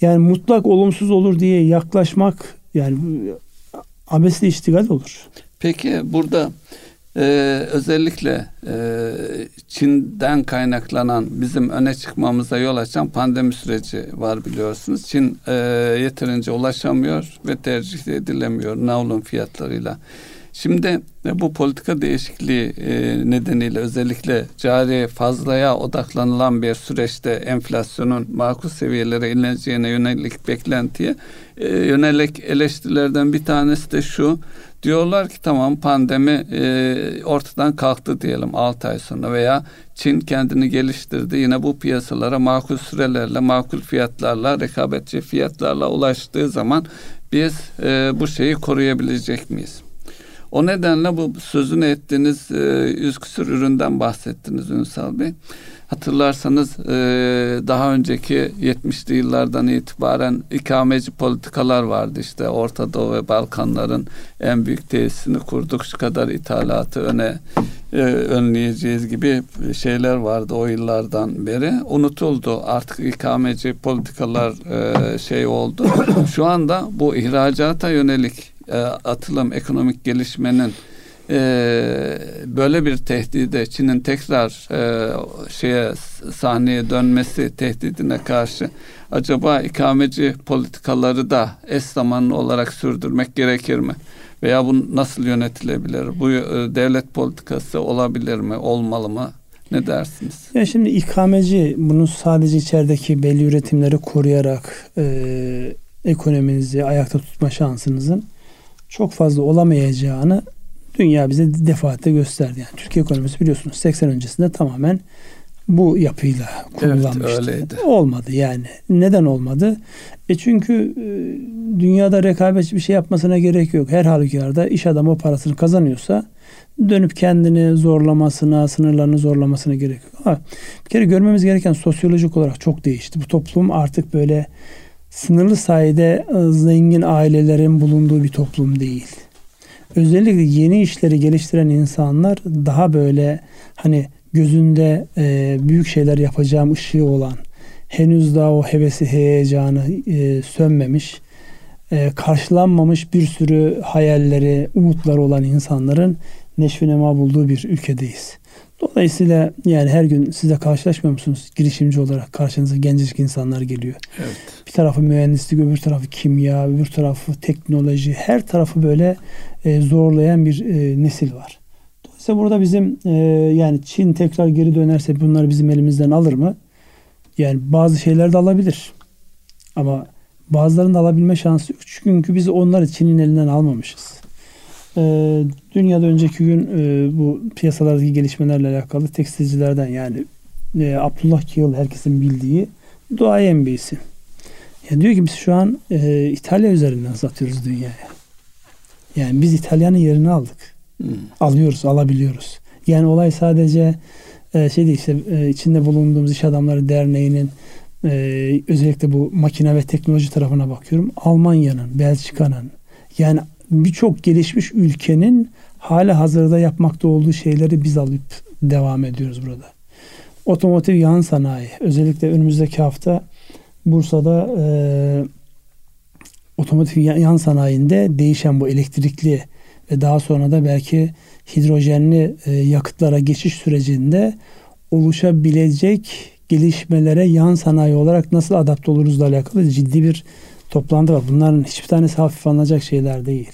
yani mutlak olumsuz olur diye yaklaşmak yani abesli iştigal olur. Peki burada e, özellikle e, Çin'den kaynaklanan bizim öne çıkmamıza yol açan pandemi süreci var biliyorsunuz. Çin e, yeterince ulaşamıyor ve tercih edilemiyor navlun fiyatlarıyla. Şimdi e, bu politika değişikliği e, nedeniyle özellikle cari fazlaya odaklanılan bir süreçte enflasyonun makul seviyelere ineceğine yönelik beklentiye e, yönelik eleştirilerden bir tanesi de şu. Diyorlar ki tamam pandemi ortadan kalktı diyelim 6 ay sonra veya Çin kendini geliştirdi. Yine bu piyasalara makul sürelerle, makul fiyatlarla, rekabetçi fiyatlarla ulaştığı zaman biz bu şeyi koruyabilecek miyiz? O nedenle bu sözünü ettiğiniz e, yüz küsur üründen bahsettiniz Ünsal Bey. Hatırlarsanız e, daha önceki 70'li yıllardan itibaren ikameci politikalar vardı. İşte Orta Doğu ve Balkanların en büyük tesisini kurduk. Şu kadar ithalatı öne e, önleyeceğiz gibi şeyler vardı o yıllardan beri. Unutuldu. Artık ikameci politikalar e, şey oldu. Şu anda bu ihracata yönelik e, atılım ekonomik gelişmenin e, böyle bir tehdide Çin'in tekrar e, şeye sahneye dönmesi tehdidine karşı acaba ikameci politikaları da eş zamanlı olarak sürdürmek gerekir mi? Veya bu nasıl yönetilebilir? Bu devlet politikası olabilir mi? Olmalı mı? Ne dersiniz? Ya şimdi ikameci bunu sadece içerideki belli üretimleri koruyarak e, ekonominizi ayakta tutma şansınızın çok fazla olamayacağını dünya bize defaatle gösterdi. Yani Türkiye ekonomisi biliyorsunuz 80 öncesinde tamamen bu yapıyla kurgulanmıştı. Evet, öyleydi. Olmadı yani. Neden olmadı? E çünkü e, dünyada rekabetçi bir şey yapmasına gerek yok. Her halükarda iş adamı parasını kazanıyorsa dönüp kendini zorlamasına, sınırlarını zorlamasına gerek yok. Ha, bir kere görmemiz gereken sosyolojik olarak çok değişti. Bu toplum artık böyle sınırlı sayede zengin ailelerin bulunduğu bir toplum değil. Özellikle yeni işleri geliştiren insanlar daha böyle hani gözünde e, büyük şeyler yapacağım ışığı olan, henüz daha o hevesi heyecanı e, sönmemiş, e, karşılanmamış bir sürü hayalleri, umutları olan insanların neşvinema bulduğu bir ülkedeyiz. Dolayısıyla yani her gün size karşılaşmıyor musunuz? Girişimci olarak karşınıza gencecik insanlar geliyor. Evet. Bir tarafı mühendislik, öbür tarafı kimya, öbür tarafı teknoloji. Her tarafı böyle e, zorlayan bir e, nesil var. Dolayısıyla burada bizim e, yani Çin tekrar geri dönerse bunları bizim elimizden alır mı? Yani bazı şeyler de alabilir. Ama bazılarını da alabilme şansı yok. Çünkü biz onları Çin'in elinden almamışız. E, dünyada önceki gün e, bu piyasalardaki gelişmelerle alakalı tekstilcilerden yani e, Abdullah Kiyıl herkesin bildiği duayen birisi. Ya diyor ki biz şu an e, İtalya üzerinden satıyoruz dünyaya. Yani biz İtalya'nın yerini aldık. Hmm. Alıyoruz, alabiliyoruz. Yani olay sadece e, şey değil işte e, içinde bulunduğumuz iş adamları derneğinin e, özellikle bu makine ve teknoloji tarafına bakıyorum. Almanya'nın, Belçika'nın yani birçok gelişmiş ülkenin hala hazırda yapmakta olduğu şeyleri biz alıp devam ediyoruz burada. Otomotiv yan sanayi özellikle önümüzdeki hafta Bursa'da e, otomotiv yan sanayinde değişen bu elektrikli ve daha sonra da belki hidrojenli e, yakıtlara geçiş sürecinde oluşabilecek gelişmelere yan sanayi olarak nasıl adapte oluruzla alakalı ciddi bir toplantı var. Bunların hiçbir tanesi hafif alınacak şeyler değil.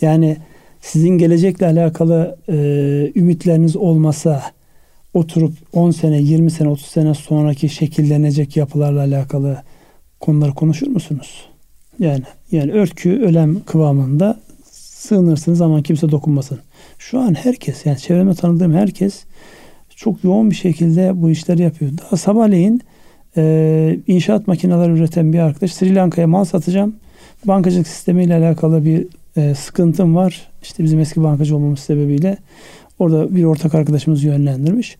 Yani sizin gelecekle alakalı e, ümitleriniz olmasa oturup 10 sene, 20 sene, 30 sene sonraki şekillenecek yapılarla alakalı konuları konuşur musunuz? Yani yani örtkü ölem kıvamında sığınırsınız ama kimse dokunmasın. Şu an herkes yani çevreme tanıdığım herkes çok yoğun bir şekilde bu işleri yapıyor. Daha sabahleyin e, inşaat makineleri üreten bir arkadaş Sri Lanka'ya mal satacağım. Bankacılık sistemiyle alakalı bir e, sıkıntım var. İşte bizim eski bankacı olmamız sebebiyle orada bir ortak arkadaşımız yönlendirmiş.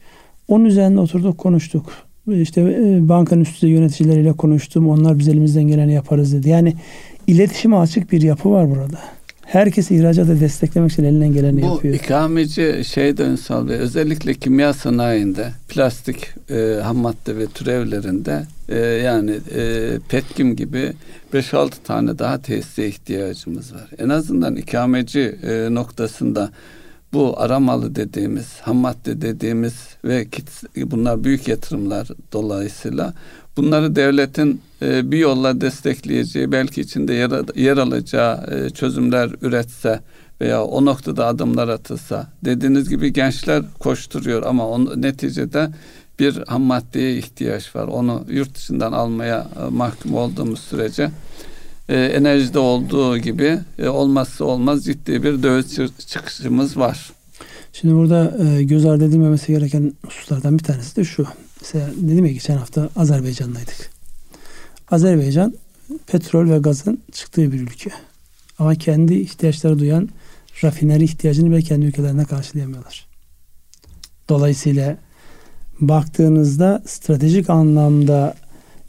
Onun üzerinde oturduk konuştuk. İşte e, bankanın üst yöneticileriyle konuştum. Onlar biz elimizden geleni yaparız dedi. Yani iletişime açık bir yapı var burada. Herkes ihracatı desteklemek için elinden geleni Bu yapıyor. Bu ikameci şeyde Ünsal Bey özellikle kimya sanayinde plastik e, ham madde ve türevlerinde e, yani e, petkim gibi 5-6 tane daha tesise ihtiyacımız var. En azından ikameci e, noktasında bu aramalı dediğimiz, ham madde dediğimiz ve kit, bunlar büyük yatırımlar dolayısıyla bunları devletin e, bir yolla destekleyeceği, belki içinde yer, yer alacağı e, çözümler üretse veya o noktada adımlar atılsa dediğiniz gibi gençler koşturuyor ama on, neticede bir ham maddeye ihtiyaç var. Onu yurt dışından almaya e, mahkum olduğumuz sürece e, enerjide olduğu gibi olmazsa olmaz ciddi bir döviz çıkışımız var. Şimdi burada göz ardı edilmemesi gereken hususlardan bir tanesi de şu. Mesela dedim ya geçen hafta Azerbaycan'daydık. Azerbaycan petrol ve gazın çıktığı bir ülke. Ama kendi ihtiyaçları duyan rafineri ihtiyacını bile kendi ülkelerine karşılayamıyorlar. Dolayısıyla baktığınızda stratejik anlamda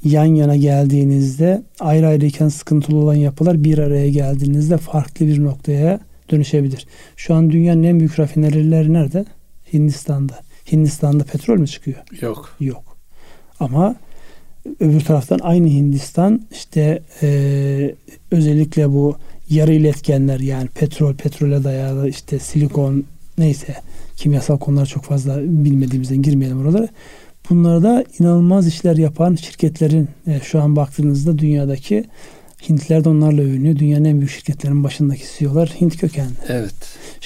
yan yana geldiğinizde ayrı ayrıyken sıkıntılı olan yapılar bir araya geldiğinizde farklı bir noktaya dönüşebilir. Şu an dünyanın en büyük rafinerileri nerede? Hindistan'da. Hindistan'da petrol mü çıkıyor? Yok. Yok. Ama öbür taraftan aynı Hindistan işte e, özellikle bu yarı iletkenler yani petrol, petrole dayalı işte silikon neyse kimyasal konular çok fazla bilmediğimizden girmeyelim oralara. Bunlarda inanılmaz işler yapan şirketlerin e, şu an baktığınızda dünyadaki Hintliler de onlarla övünüyor. Dünyanın en büyük şirketlerin başındaki CEO'lar Hint kökenli. Evet.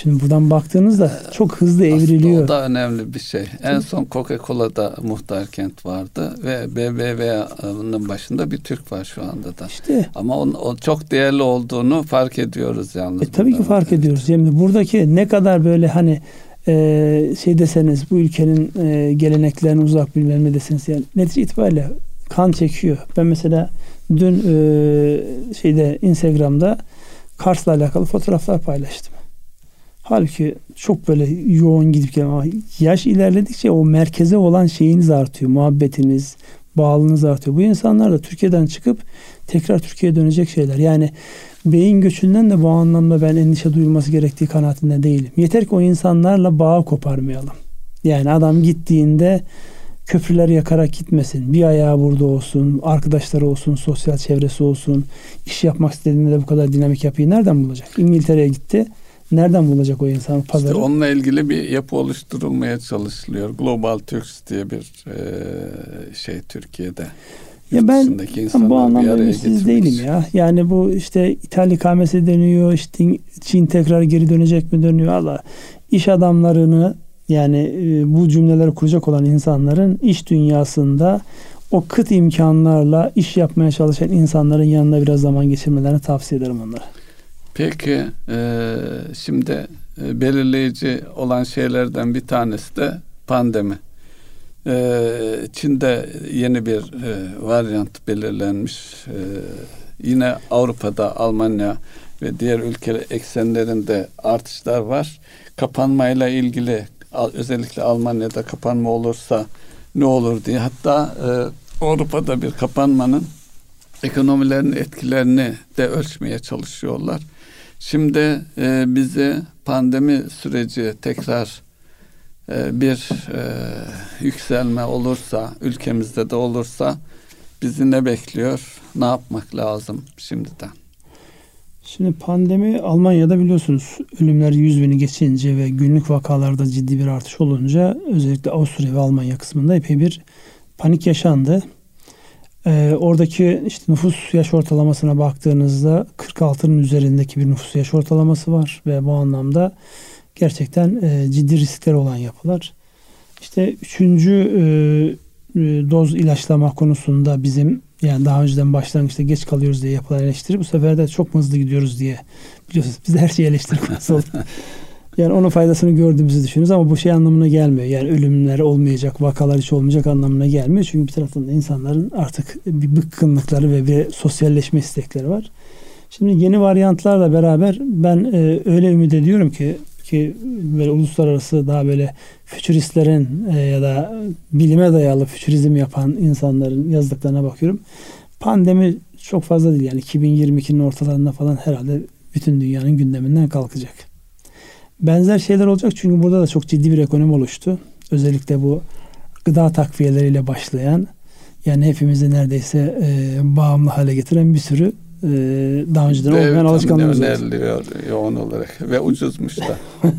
Şimdi buradan baktığınızda çok hızlı evriliyor. Aslında o da önemli bir şey. En son Coca-Cola'da muhtar kent vardı ve BBVA'nın başında bir Türk var şu anda da. İşte. Ama o, o çok değerli olduğunu fark ediyoruz yalnız. E, tabii ki fark evet. ediyoruz. Yani buradaki ne kadar böyle hani e, şey deseniz bu ülkenin e, geleneklerine uzak bilmem ne deseniz yani netice itibariyle kan çekiyor. Ben mesela dün e, şeyde Instagram'da Kars'la alakalı fotoğraflar paylaştım. Halbuki çok böyle yoğun gidip gelen yaş ilerledikçe o merkeze olan şeyiniz artıyor. Muhabbetiniz, bağlılığınız artıyor. Bu insanlar da Türkiye'den çıkıp tekrar Türkiye'ye dönecek şeyler. Yani beyin göçünden de bu anlamda ben endişe duyulması gerektiği kanaatinde değilim. Yeter ki o insanlarla bağ koparmayalım. Yani adam gittiğinde köprüler yakarak gitmesin. Bir ayağı burada olsun, arkadaşları olsun, sosyal çevresi olsun. İş yapmak istediğinde de bu kadar dinamik yapıyı nereden bulacak? İngiltere'ye gitti. Nereden bulacak o insan pazarı? İşte onunla ilgili bir yapı oluşturulmaya çalışılıyor. Global Turks diye bir e, şey Türkiye'de. Ya ben, bu anlamda ümitsiz değilim ya. Yani bu işte İtalya ikamesi dönüyor, işte Çin tekrar geri dönecek mi dönüyor Allah. İş adamlarını yani e, bu cümleleri kuracak olan insanların iş dünyasında o kıt imkanlarla iş yapmaya çalışan insanların yanında biraz zaman geçirmelerini tavsiye ederim onlara. Peki e, şimdi e, belirleyici olan şeylerden bir tanesi de pandemi. E, Çin'de yeni bir e, varyant belirlenmiş. E, yine Avrupa'da Almanya ve diğer ülke eksenlerinde artışlar var. Kapanmayla ilgili özellikle Almanya'da kapanma olursa ne olur diye hatta e, Avrupa'da bir kapanmanın ekonomilerin etkilerini de ölçmeye çalışıyorlar. Şimdi e, bizi pandemi süreci tekrar e, bir e, yükselme olursa, ülkemizde de olursa bizi ne bekliyor? Ne yapmak lazım şimdiden? Şimdi pandemi Almanya'da biliyorsunuz ölümler 100 bini geçince ve günlük vakalarda ciddi bir artış olunca özellikle Avusturya ve Almanya kısmında epey bir panik yaşandı. Ee, oradaki işte nüfus yaş ortalamasına baktığınızda 46'nın üzerindeki bir nüfus yaş ortalaması var ve bu anlamda gerçekten e, ciddi riskler olan yapılar. İşte üçüncü e, e, doz ilaçlama konusunda bizim yani daha önceden başlangıçta geç kalıyoruz diye yapılan eleştiri bu sefer de çok hızlı gidiyoruz diye biliyorsunuz biz her şeyi eleştiri konusu. (laughs) Yani onun faydasını gördüğümüzü düşünüyoruz ama bu şey anlamına gelmiyor. Yani ölümler olmayacak, vakalar hiç olmayacak anlamına gelmiyor. Çünkü bir taraftan da insanların artık bir bıkkınlıkları ve bir sosyalleşme istekleri var. Şimdi yeni varyantlarla beraber ben e, öyle ümit ediyorum ki ki böyle uluslararası daha böyle fütüristlerin e, ya da bilime dayalı fütürizm yapan insanların yazdıklarına bakıyorum. Pandemi çok fazla değil yani 2022'nin ortalarında falan herhalde bütün dünyanın gündeminden kalkacak. Benzer şeyler olacak çünkü burada da çok ciddi bir ekonomi oluştu. Özellikle bu gıda takviyeleriyle başlayan yani hepimizi neredeyse e, bağımlı hale getiren bir sürü e, daha önceden D olmayan alışkanlığımız öneriliyor yoğun olarak ve ucuzmuş da. (laughs)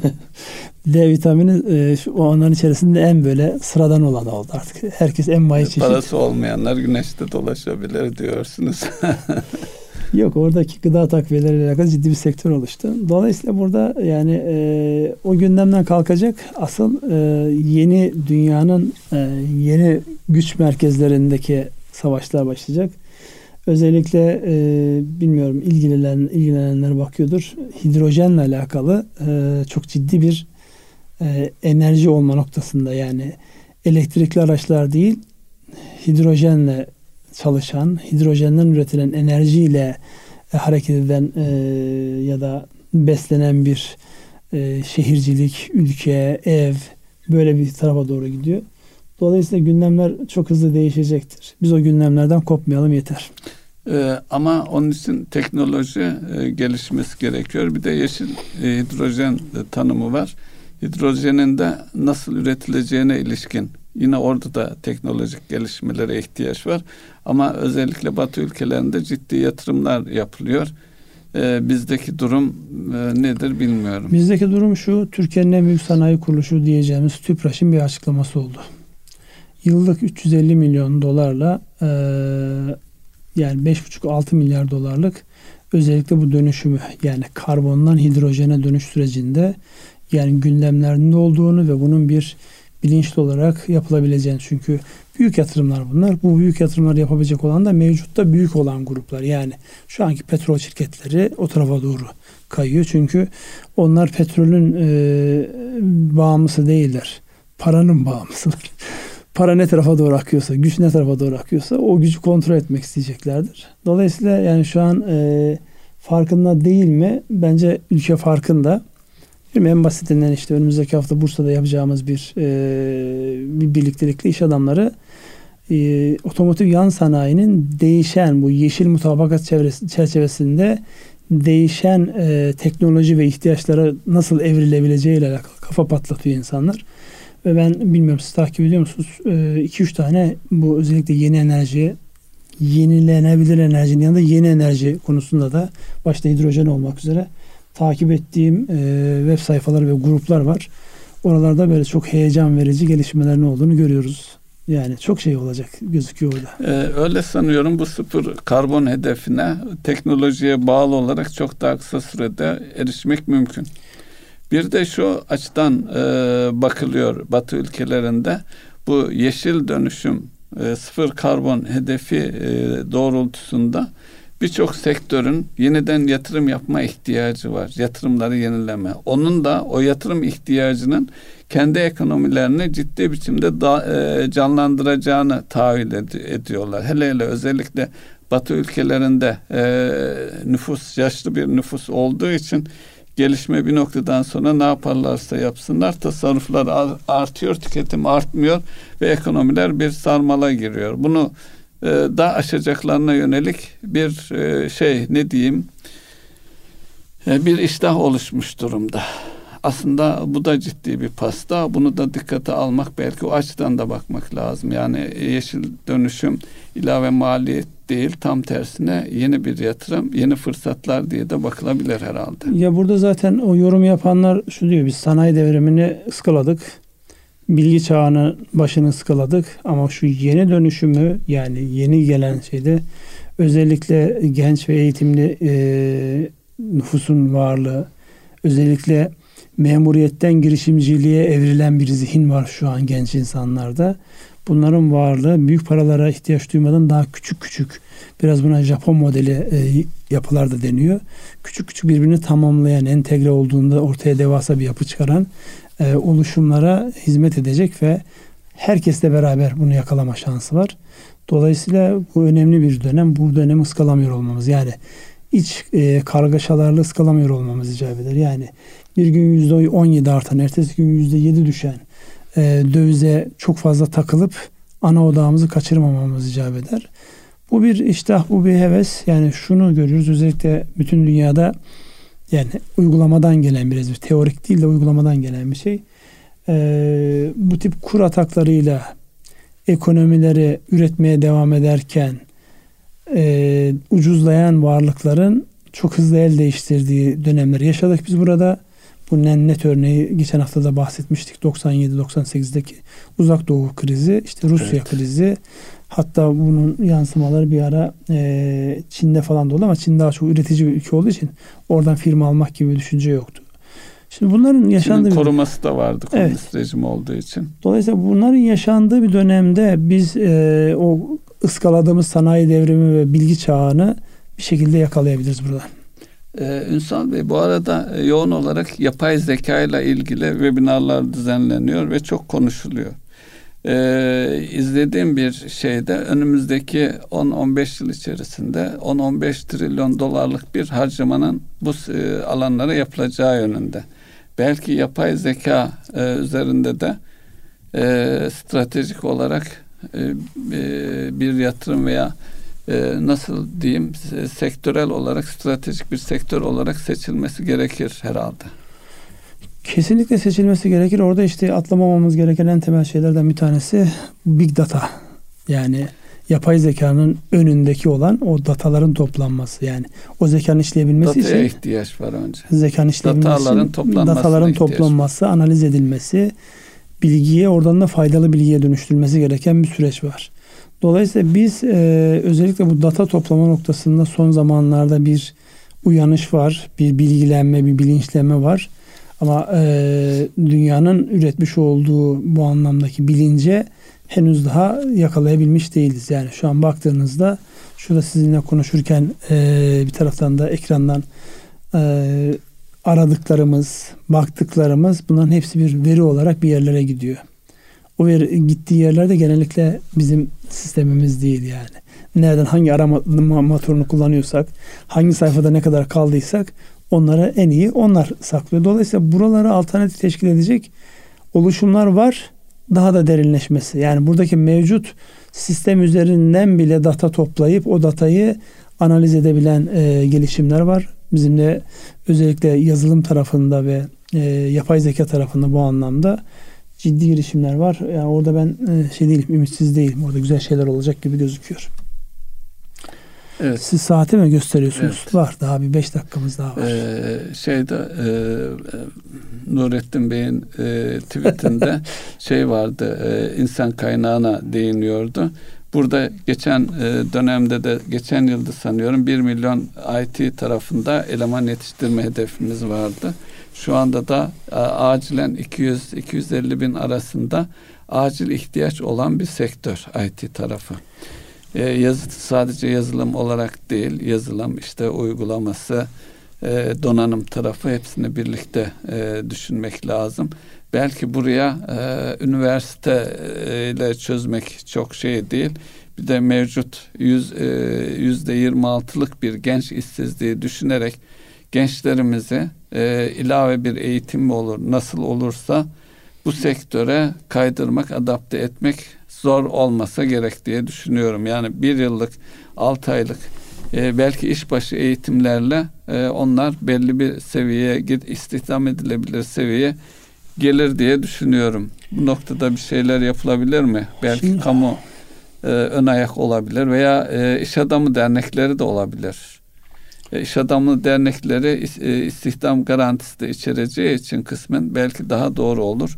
D vitamini e, şu, onların içerisinde en böyle sıradan olan oldu artık. Herkes en may çeşit. Parası olmayanlar güneşte dolaşabilir diyorsunuz. (laughs) Yok oradaki gıda takviyeleriyle alakalı ciddi bir sektör oluştu. Dolayısıyla burada yani e, o gündemden kalkacak asıl e, yeni dünyanın e, yeni güç merkezlerindeki savaşlar başlayacak. Özellikle e, bilmiyorum ilgilenen ilgilenenler bakıyordur. Hidrojenle alakalı e, çok ciddi bir e, enerji olma noktasında yani elektrikli araçlar değil hidrojenle çalışan, hidrojenden üretilen enerjiyle e, hareket eden e, ya da beslenen bir e, şehircilik, ülke, ev böyle bir tarafa doğru gidiyor. Dolayısıyla gündemler çok hızlı değişecektir. Biz o gündemlerden kopmayalım yeter. Ee, ama onun için teknoloji e, gelişmesi gerekiyor. Bir de yeşil e, hidrojen tanımı var. Hidrojenin de nasıl üretileceğine ilişkin Yine orada da teknolojik gelişmelere ihtiyaç var. Ama özellikle Batı ülkelerinde ciddi yatırımlar yapılıyor. Ee, bizdeki durum e, nedir bilmiyorum. Bizdeki durum şu, Türkiye'nin en büyük sanayi kuruluşu diyeceğimiz TÜPRAŞ'ın bir açıklaması oldu. Yıllık 350 milyon dolarla e, yani 5,5-6 milyar dolarlık özellikle bu dönüşümü yani karbondan hidrojene dönüş sürecinde yani gündemlerinde olduğunu ve bunun bir bilinçli olarak yapılabileceğini. Çünkü büyük yatırımlar bunlar. Bu büyük yatırımlar yapabilecek olan da mevcutta büyük olan gruplar. Yani şu anki petrol şirketleri o tarafa doğru kayıyor. Çünkü onlar petrolün e, bağımlısı değiller. Paranın bağımlısılar. (laughs) Para ne tarafa doğru akıyorsa, güç ne tarafa doğru akıyorsa o gücü kontrol etmek isteyeceklerdir. Dolayısıyla yani şu an e, farkında değil mi? Bence ülke farkında. En basitinden işte önümüzdeki hafta Bursa'da yapacağımız bir, e, bir birliktelikli iş adamları e, otomotiv yan sanayinin değişen bu yeşil mutabakat çerçevesinde değişen e, teknoloji ve ihtiyaçlara nasıl evrilebileceği ile alakalı kafa patlatıyor insanlar. Ve ben bilmiyorum siz takip ediyor musunuz? 2-3 e, tane bu özellikle yeni enerji, yenilenebilir enerjinin yanında yeni enerji konusunda da başta hidrojen olmak üzere takip ettiğim e, web sayfaları ve gruplar var. Oralarda böyle çok heyecan verici gelişmelerin olduğunu görüyoruz. Yani çok şey olacak gözüküyor orada. Ee, öyle sanıyorum bu sıfır karbon hedefine teknolojiye bağlı olarak çok daha kısa sürede erişmek mümkün. Bir de şu açıdan e, bakılıyor Batı ülkelerinde bu yeşil dönüşüm e, sıfır karbon hedefi e, doğrultusunda birçok sektörün yeniden yatırım yapma ihtiyacı var. Yatırımları yenileme. Onun da o yatırım ihtiyacının kendi ekonomilerini ciddi biçimde da, e, canlandıracağını tahayyül ed- ediyorlar. Hele hele özellikle Batı ülkelerinde e, nüfus yaşlı bir nüfus olduğu için gelişme bir noktadan sonra ne yaparlarsa yapsınlar tasarruflar artıyor, tüketim artmıyor ve ekonomiler bir sarmala giriyor. Bunu e, daha aşacaklarına yönelik bir e, şey ne diyeyim e, bir iştah oluşmuş durumda. Aslında bu da ciddi bir pasta. Bunu da dikkate almak belki o açıdan da bakmak lazım. Yani yeşil dönüşüm ilave maliyet değil tam tersine yeni bir yatırım, yeni fırsatlar diye de bakılabilir herhalde. Ya burada zaten o yorum yapanlar şu diyor biz sanayi devrimini ıskaladık bilgi çağını başını skaladık ama şu yeni dönüşümü yani yeni gelen şeyde özellikle genç ve eğitimli e, nüfusun varlığı özellikle memuriyetten girişimciliğe evrilen bir zihin var şu an genç insanlarda. Bunların varlığı büyük paralara ihtiyaç duymadan daha küçük küçük biraz buna Japon modeli e, yapılar da deniyor. Küçük küçük birbirini tamamlayan, entegre olduğunda ortaya devasa bir yapı çıkaran e, oluşumlara hizmet edecek ve herkesle beraber bunu yakalama şansı var. Dolayısıyla bu önemli bir dönem. Bu dönemi ıskalamıyor olmamız. Yani iç e, kargaşalarla ıskalamıyor olmamız icap eder. Yani bir gün yüzde 17 artan, ertesi gün yüzde 7 düşen e, dövize çok fazla takılıp ana odağımızı kaçırmamamız icap eder. Bu bir iştah, bu bir heves. Yani şunu görüyoruz özellikle bütün dünyada yani uygulamadan gelen biraz bir teorik değil de uygulamadan gelen bir şey. Ee, bu tip kur ataklarıyla ekonomileri üretmeye devam ederken e, ucuzlayan varlıkların çok hızlı el değiştirdiği dönemleri yaşadık biz burada. Bu net örneği geçen hafta da bahsetmiştik. 97-98'deki uzak doğu krizi, işte Rusya evet. krizi. Hatta bunun yansımaları bir ara e, Çin'de falan da oldu ama Çin daha çok üretici bir ülke olduğu için oradan firma almak gibi bir düşünce yoktu. Şimdi bunların yaşandığı Çin'in koruması da vardı komünist evet. rejim olduğu için. Dolayısıyla bunların yaşandığı bir dönemde biz e, o ıskaladığımız sanayi devrimi ve bilgi çağını bir şekilde yakalayabiliriz buradan. Ee, Ünsal Bey bu arada e, yoğun olarak yapay zeka ile ilgili webinarlar düzenleniyor ve çok konuşuluyor. Ee, izlediğim bir şeyde önümüzdeki 10-15 yıl içerisinde 10-15 trilyon dolarlık bir harcamanın bu e, alanlara yapılacağı yönünde. Belki yapay zeka e, üzerinde de e, stratejik olarak e, e, bir yatırım veya e, nasıl diyeyim sektörel olarak stratejik bir sektör olarak seçilmesi gerekir herhalde. Kesinlikle seçilmesi gerekir. Orada işte atlamamamız gereken en temel şeylerden bir tanesi big data. Yani yapay zekanın önündeki olan o dataların toplanması. Yani o zekanın işleyebilmesi Dataya için ihtiyaç var önce. Zekanın işleyebilmesi dataların toplanması, dataların toplanması, analiz edilmesi, bilgiye oradan da faydalı bilgiye dönüştürülmesi gereken bir süreç var. Dolayısıyla biz e, özellikle bu data toplama noktasında son zamanlarda bir uyanış var, bir bilgilenme, bir bilinçlenme var. Ama e, dünyanın üretmiş olduğu bu anlamdaki bilince henüz daha yakalayabilmiş değiliz. Yani şu an baktığınızda şurada sizinle konuşurken e, bir taraftan da ekrandan e, aradıklarımız, baktıklarımız bunların hepsi bir veri olarak bir yerlere gidiyor. O veri gittiği yerlerde genellikle bizim sistemimiz değil yani. Nereden hangi arama motorunu kullanıyorsak, hangi sayfada ne kadar kaldıysak onları en iyi onlar saklıyor. Dolayısıyla buraları alternatif teşkil edecek oluşumlar var. Daha da derinleşmesi. Yani buradaki mevcut sistem üzerinden bile data toplayıp o datayı analiz edebilen e, gelişimler var. Bizim de özellikle yazılım tarafında ve e, yapay zeka tarafında bu anlamda ciddi girişimler var. Yani orada ben e, şey değilim, ümitsiz değilim. Orada güzel şeyler olacak gibi gözüküyor. Evet. Siz saati mi gösteriyorsunuz? Evet. Var daha bir beş dakikamız daha var. Ee, şeyde e, Nurettin Bey'in e, tweetinde (laughs) şey vardı e, insan kaynağına değiniyordu. Burada geçen e, dönemde de geçen yılda sanıyorum 1 milyon IT tarafında eleman yetiştirme hedefimiz vardı. Şu anda da e, acilen 200-250 bin arasında acil ihtiyaç olan bir sektör IT tarafı. E, yazı, sadece yazılım olarak değil, yazılım işte uygulaması, e, donanım tarafı hepsini birlikte e, düşünmek lazım. Belki buraya e, üniversite e, ile çözmek çok şey değil. Bir de mevcut e, yüzde yirmi altılık bir genç işsizliği düşünerek gençlerimizi e, ilave bir eğitim mi olur, nasıl olursa bu sektöre kaydırmak, adapte etmek zor olmasa gerek diye düşünüyorum. Yani bir yıllık, altı aylık e, belki işbaşı eğitimlerle e, onlar belli bir seviyeye git istihdam edilebilir seviyeye gelir diye düşünüyorum. Bu noktada bir şeyler yapılabilir mi? Belki Şimdi, kamu e, ön ayak olabilir veya e, iş adamı dernekleri de olabilir. E, iş adamı dernekleri e, istihdam garantisi de içereceği için kısmen belki daha doğru olur.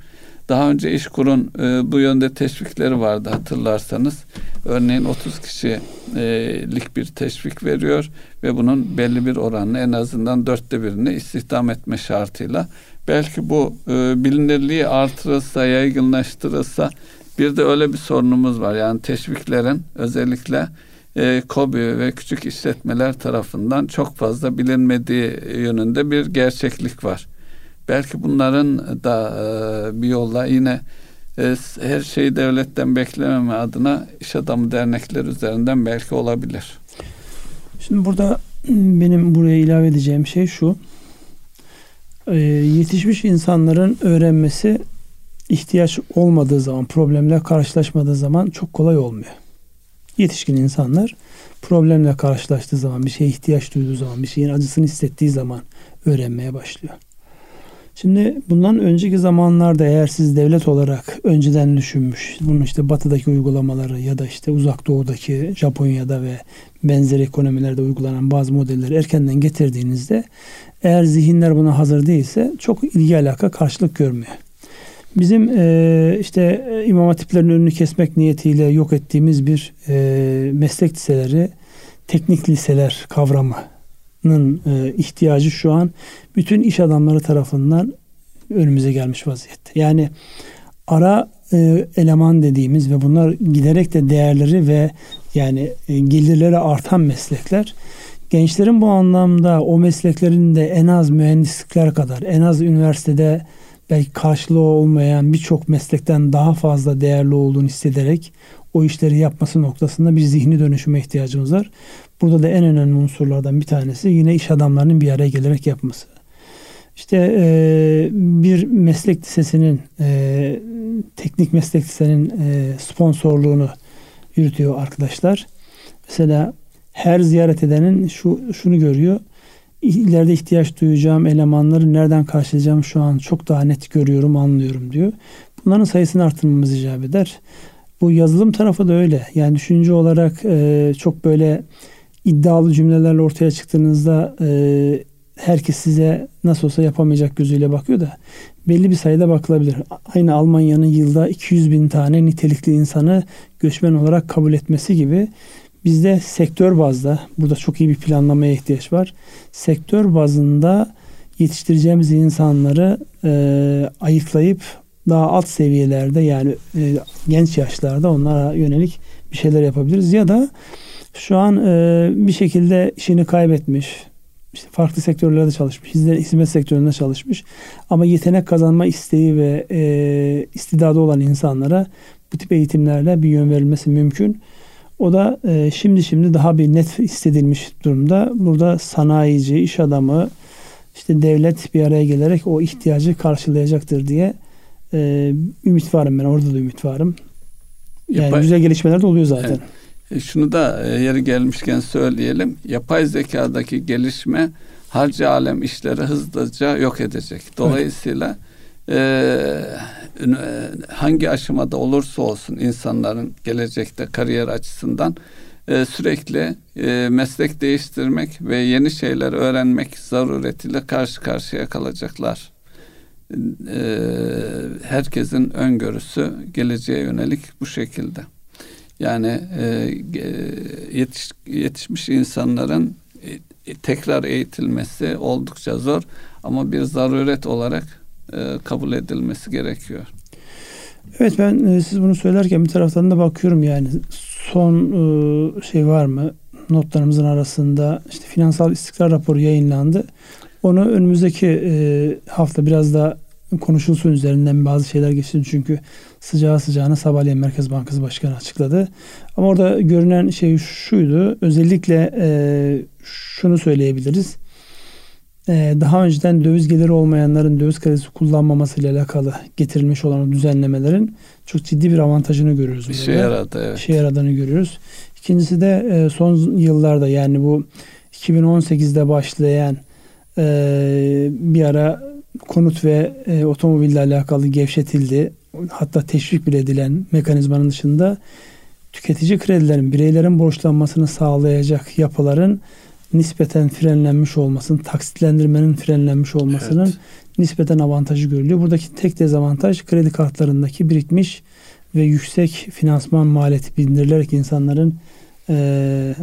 Daha önce İşkur'un e, bu yönde teşvikleri vardı hatırlarsanız. Örneğin 30 kişilik bir teşvik veriyor ve bunun belli bir oranını en azından dörtte birini istihdam etme şartıyla belki bu e, bilinirliği artırılsa, yaygınlaştırılsa bir de öyle bir sorunumuz var. Yani teşviklerin özellikle e, KOBİ ve küçük işletmeler tarafından çok fazla bilinmediği yönünde bir gerçeklik var. Belki bunların da e, bir yolla yine e, her şeyi devletten beklememe adına iş adamı dernekler üzerinden belki olabilir. Şimdi burada benim buraya ilave edeceğim şey şu. E, yetişmiş insanların öğrenmesi ihtiyaç olmadığı zaman, problemle karşılaşmadığı zaman çok kolay olmuyor. Yetişkin insanlar problemle karşılaştığı zaman, bir şeye ihtiyaç duyduğu zaman, bir şeyin acısını hissettiği zaman öğrenmeye başlıyor. Şimdi bundan önceki zamanlarda eğer siz devlet olarak önceden düşünmüş, bunun işte batıdaki uygulamaları ya da işte uzak doğudaki Japonya'da ve benzeri ekonomilerde uygulanan bazı modelleri erkenden getirdiğinizde eğer zihinler buna hazır değilse çok ilgi alaka karşılık görmüyor. Bizim e, işte imam hatiplerin önünü kesmek niyetiyle yok ettiğimiz bir e, meslek liseleri, teknik liseler kavramının e, ihtiyacı şu an bütün iş adamları tarafından önümüze gelmiş vaziyette. Yani ara e, eleman dediğimiz ve bunlar giderek de değerleri ve yani e, gelirleri artan meslekler gençlerin bu anlamda o mesleklerin de en az mühendislikler kadar en az üniversitede belki karşılığı olmayan birçok meslekten daha fazla değerli olduğunu hissederek o işleri yapması noktasında bir zihni dönüşüme ihtiyacımız var. Burada da en önemli unsurlardan bir tanesi yine iş adamlarının bir araya gelerek yapması. İşte e, bir meslek lisesinin e, teknik meslek lisenin e, sponsorluğunu yürütüyor arkadaşlar. Mesela her ziyaret edenin şu şunu görüyor. İleride ihtiyaç duyacağım elemanları nereden karşılayacağım şu an çok daha net görüyorum, anlıyorum diyor. Bunların sayısını artırmamız icap eder. Bu yazılım tarafı da öyle. Yani düşünce olarak e, çok böyle iddialı cümlelerle ortaya çıktığınızda e, herkes size nasıl olsa yapamayacak gözüyle bakıyor da belli bir sayıda bakılabilir. Aynı Almanya'nın yılda 200 bin tane nitelikli insanı göçmen olarak kabul etmesi gibi bizde sektör bazda burada çok iyi bir planlamaya ihtiyaç var. Sektör bazında yetiştireceğimiz insanları e, ayıklayıp daha alt seviyelerde yani e, genç yaşlarda onlara yönelik bir şeyler yapabiliriz ya da şu an e, bir şekilde işini kaybetmiş işte farklı sektörlerde çalışmış, hizmet sektöründe çalışmış ama yetenek kazanma isteği ve e, istidadı olan insanlara bu tip eğitimlerle bir yön verilmesi mümkün. O da e, şimdi şimdi daha bir net hissedilmiş durumda. Burada sanayici, iş adamı, işte devlet bir araya gelerek o ihtiyacı karşılayacaktır diye e, ümit varım ben. Orada da ümit varım. Yani Yapay, güzel gelişmeler de oluyor zaten. Evet. E, şunu da e, yeri gelmişken söyleyelim. Yapay zekadaki gelişme harcı alem işleri hızlıca yok edecek. Dolayısıyla evet. e, hangi aşamada olursa olsun insanların gelecekte kariyer açısından e, sürekli e, meslek değiştirmek ve yeni şeyler öğrenmek zaruretiyle karşı karşıya kalacaklar. E, herkesin öngörüsü geleceğe yönelik bu şekilde. Yani yetiş, yetişmiş insanların tekrar eğitilmesi oldukça zor ama bir zaruret olarak kabul edilmesi gerekiyor. Evet ben e, siz bunu söylerken bir taraftan da bakıyorum yani son e, şey var mı notlarımızın arasında işte finansal istikrar raporu yayınlandı. Onu önümüzdeki e, hafta biraz daha konuşulsun üzerinden bazı şeyler geçsin çünkü sıcağı sıcağına sabahleyin Merkez Bankası Başkanı açıkladı. Ama orada görünen şey şuydu. Özellikle e, şunu söyleyebiliriz. E, daha önceden döviz geliri olmayanların döviz kredisi kullanmaması ile alakalı getirilmiş olan düzenlemelerin çok ciddi bir avantajını görüyoruz. Bir şey yaradı evet. Şey yaradığını görüyoruz. İkincisi de e, son yıllarda yani bu 2018'de başlayan e, bir ara konut ve e, otomobille alakalı gevşetildi. Hatta teşvik bile edilen mekanizmanın dışında tüketici kredilerin bireylerin borçlanmasını sağlayacak yapıların nispeten frenlenmiş olmasının, taksitlendirmenin frenlenmiş olmasının evet. nispeten avantajı görülüyor. Buradaki tek dezavantaj kredi kartlarındaki birikmiş ve yüksek finansman maliyeti bindirilerek insanların e,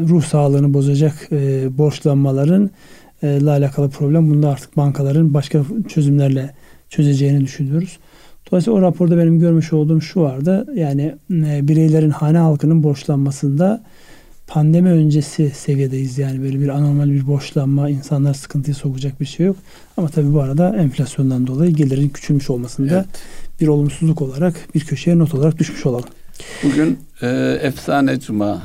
ruh sağlığını bozacak e, borçlanmaların e, ile alakalı problem. Bunda artık bankaların başka çözümlerle çözeceğini düşünüyoruz. Dolayısıyla o raporda benim görmüş olduğum şu vardı. Yani e, bireylerin hane halkının borçlanmasında pandemi öncesi seviyedeyiz. Yani böyle bir anormal bir borçlanma insanlar sıkıntıya sokacak bir şey yok. Ama tabii bu arada enflasyondan dolayı gelirin küçülmüş olmasında evet. bir olumsuzluk olarak bir köşeye not olarak düşmüş olalım. Bugün e, efsane cuma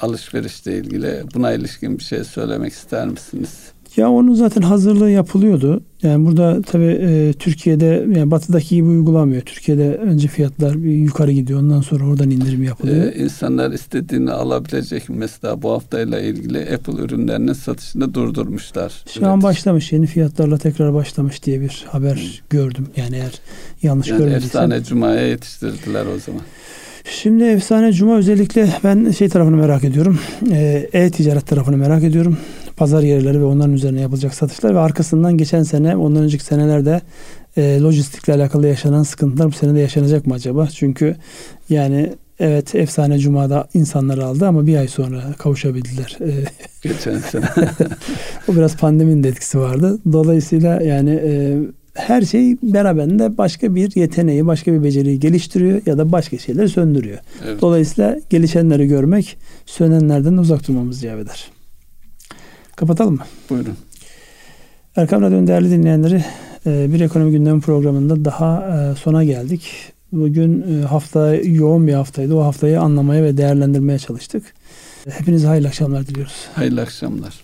alışverişle ilgili buna ilişkin bir şey söylemek ister misiniz? Ya onun zaten hazırlığı yapılıyordu. Yani burada tabii e, Türkiye'de yani batıdaki gibi uygulamıyor. Türkiye'de önce fiyatlar bir yukarı gidiyor. Ondan sonra oradan indirim yapılıyor. Ee, insanlar istediğini alabilecek. Mesela bu haftayla ilgili Apple ürünlerinin satışını durdurmuşlar. Şu an başlamış. Yeni fiyatlarla tekrar başlamış diye bir haber hmm. gördüm. Yani eğer yanlış yani görmediysem. Efsane Cuma'ya yetiştirdiler o zaman. Şimdi Efsane Cuma özellikle ben şey tarafını merak ediyorum. Ee, e-ticaret tarafını merak ediyorum. Pazar yerleri ve onların üzerine yapılacak satışlar ve arkasından geçen sene ondan önceki senelerde e, lojistikle alakalı yaşanan sıkıntılar bu sene de yaşanacak mı acaba? Çünkü yani evet efsane cumada insanlar aldı ama bir ay sonra kavuşabildiler. E, geçen sene. (laughs) o biraz pandeminin de etkisi vardı. Dolayısıyla yani e, her şey beraberinde başka bir yeteneği, başka bir beceriyi geliştiriyor ya da başka şeyleri söndürüyor. Evet. Dolayısıyla gelişenleri görmek, sönenlerden uzak durmamız icap eder. Kapatalım mı? Buyurun. Erkam Radyo'nun değerli dinleyenleri e, bir ekonomi gündemi programında daha e, sona geldik. Bugün e, hafta yoğun bir haftaydı. O haftayı anlamaya ve değerlendirmeye çalıştık. Hepinize hayırlı akşamlar diliyoruz. Hayırlı akşamlar.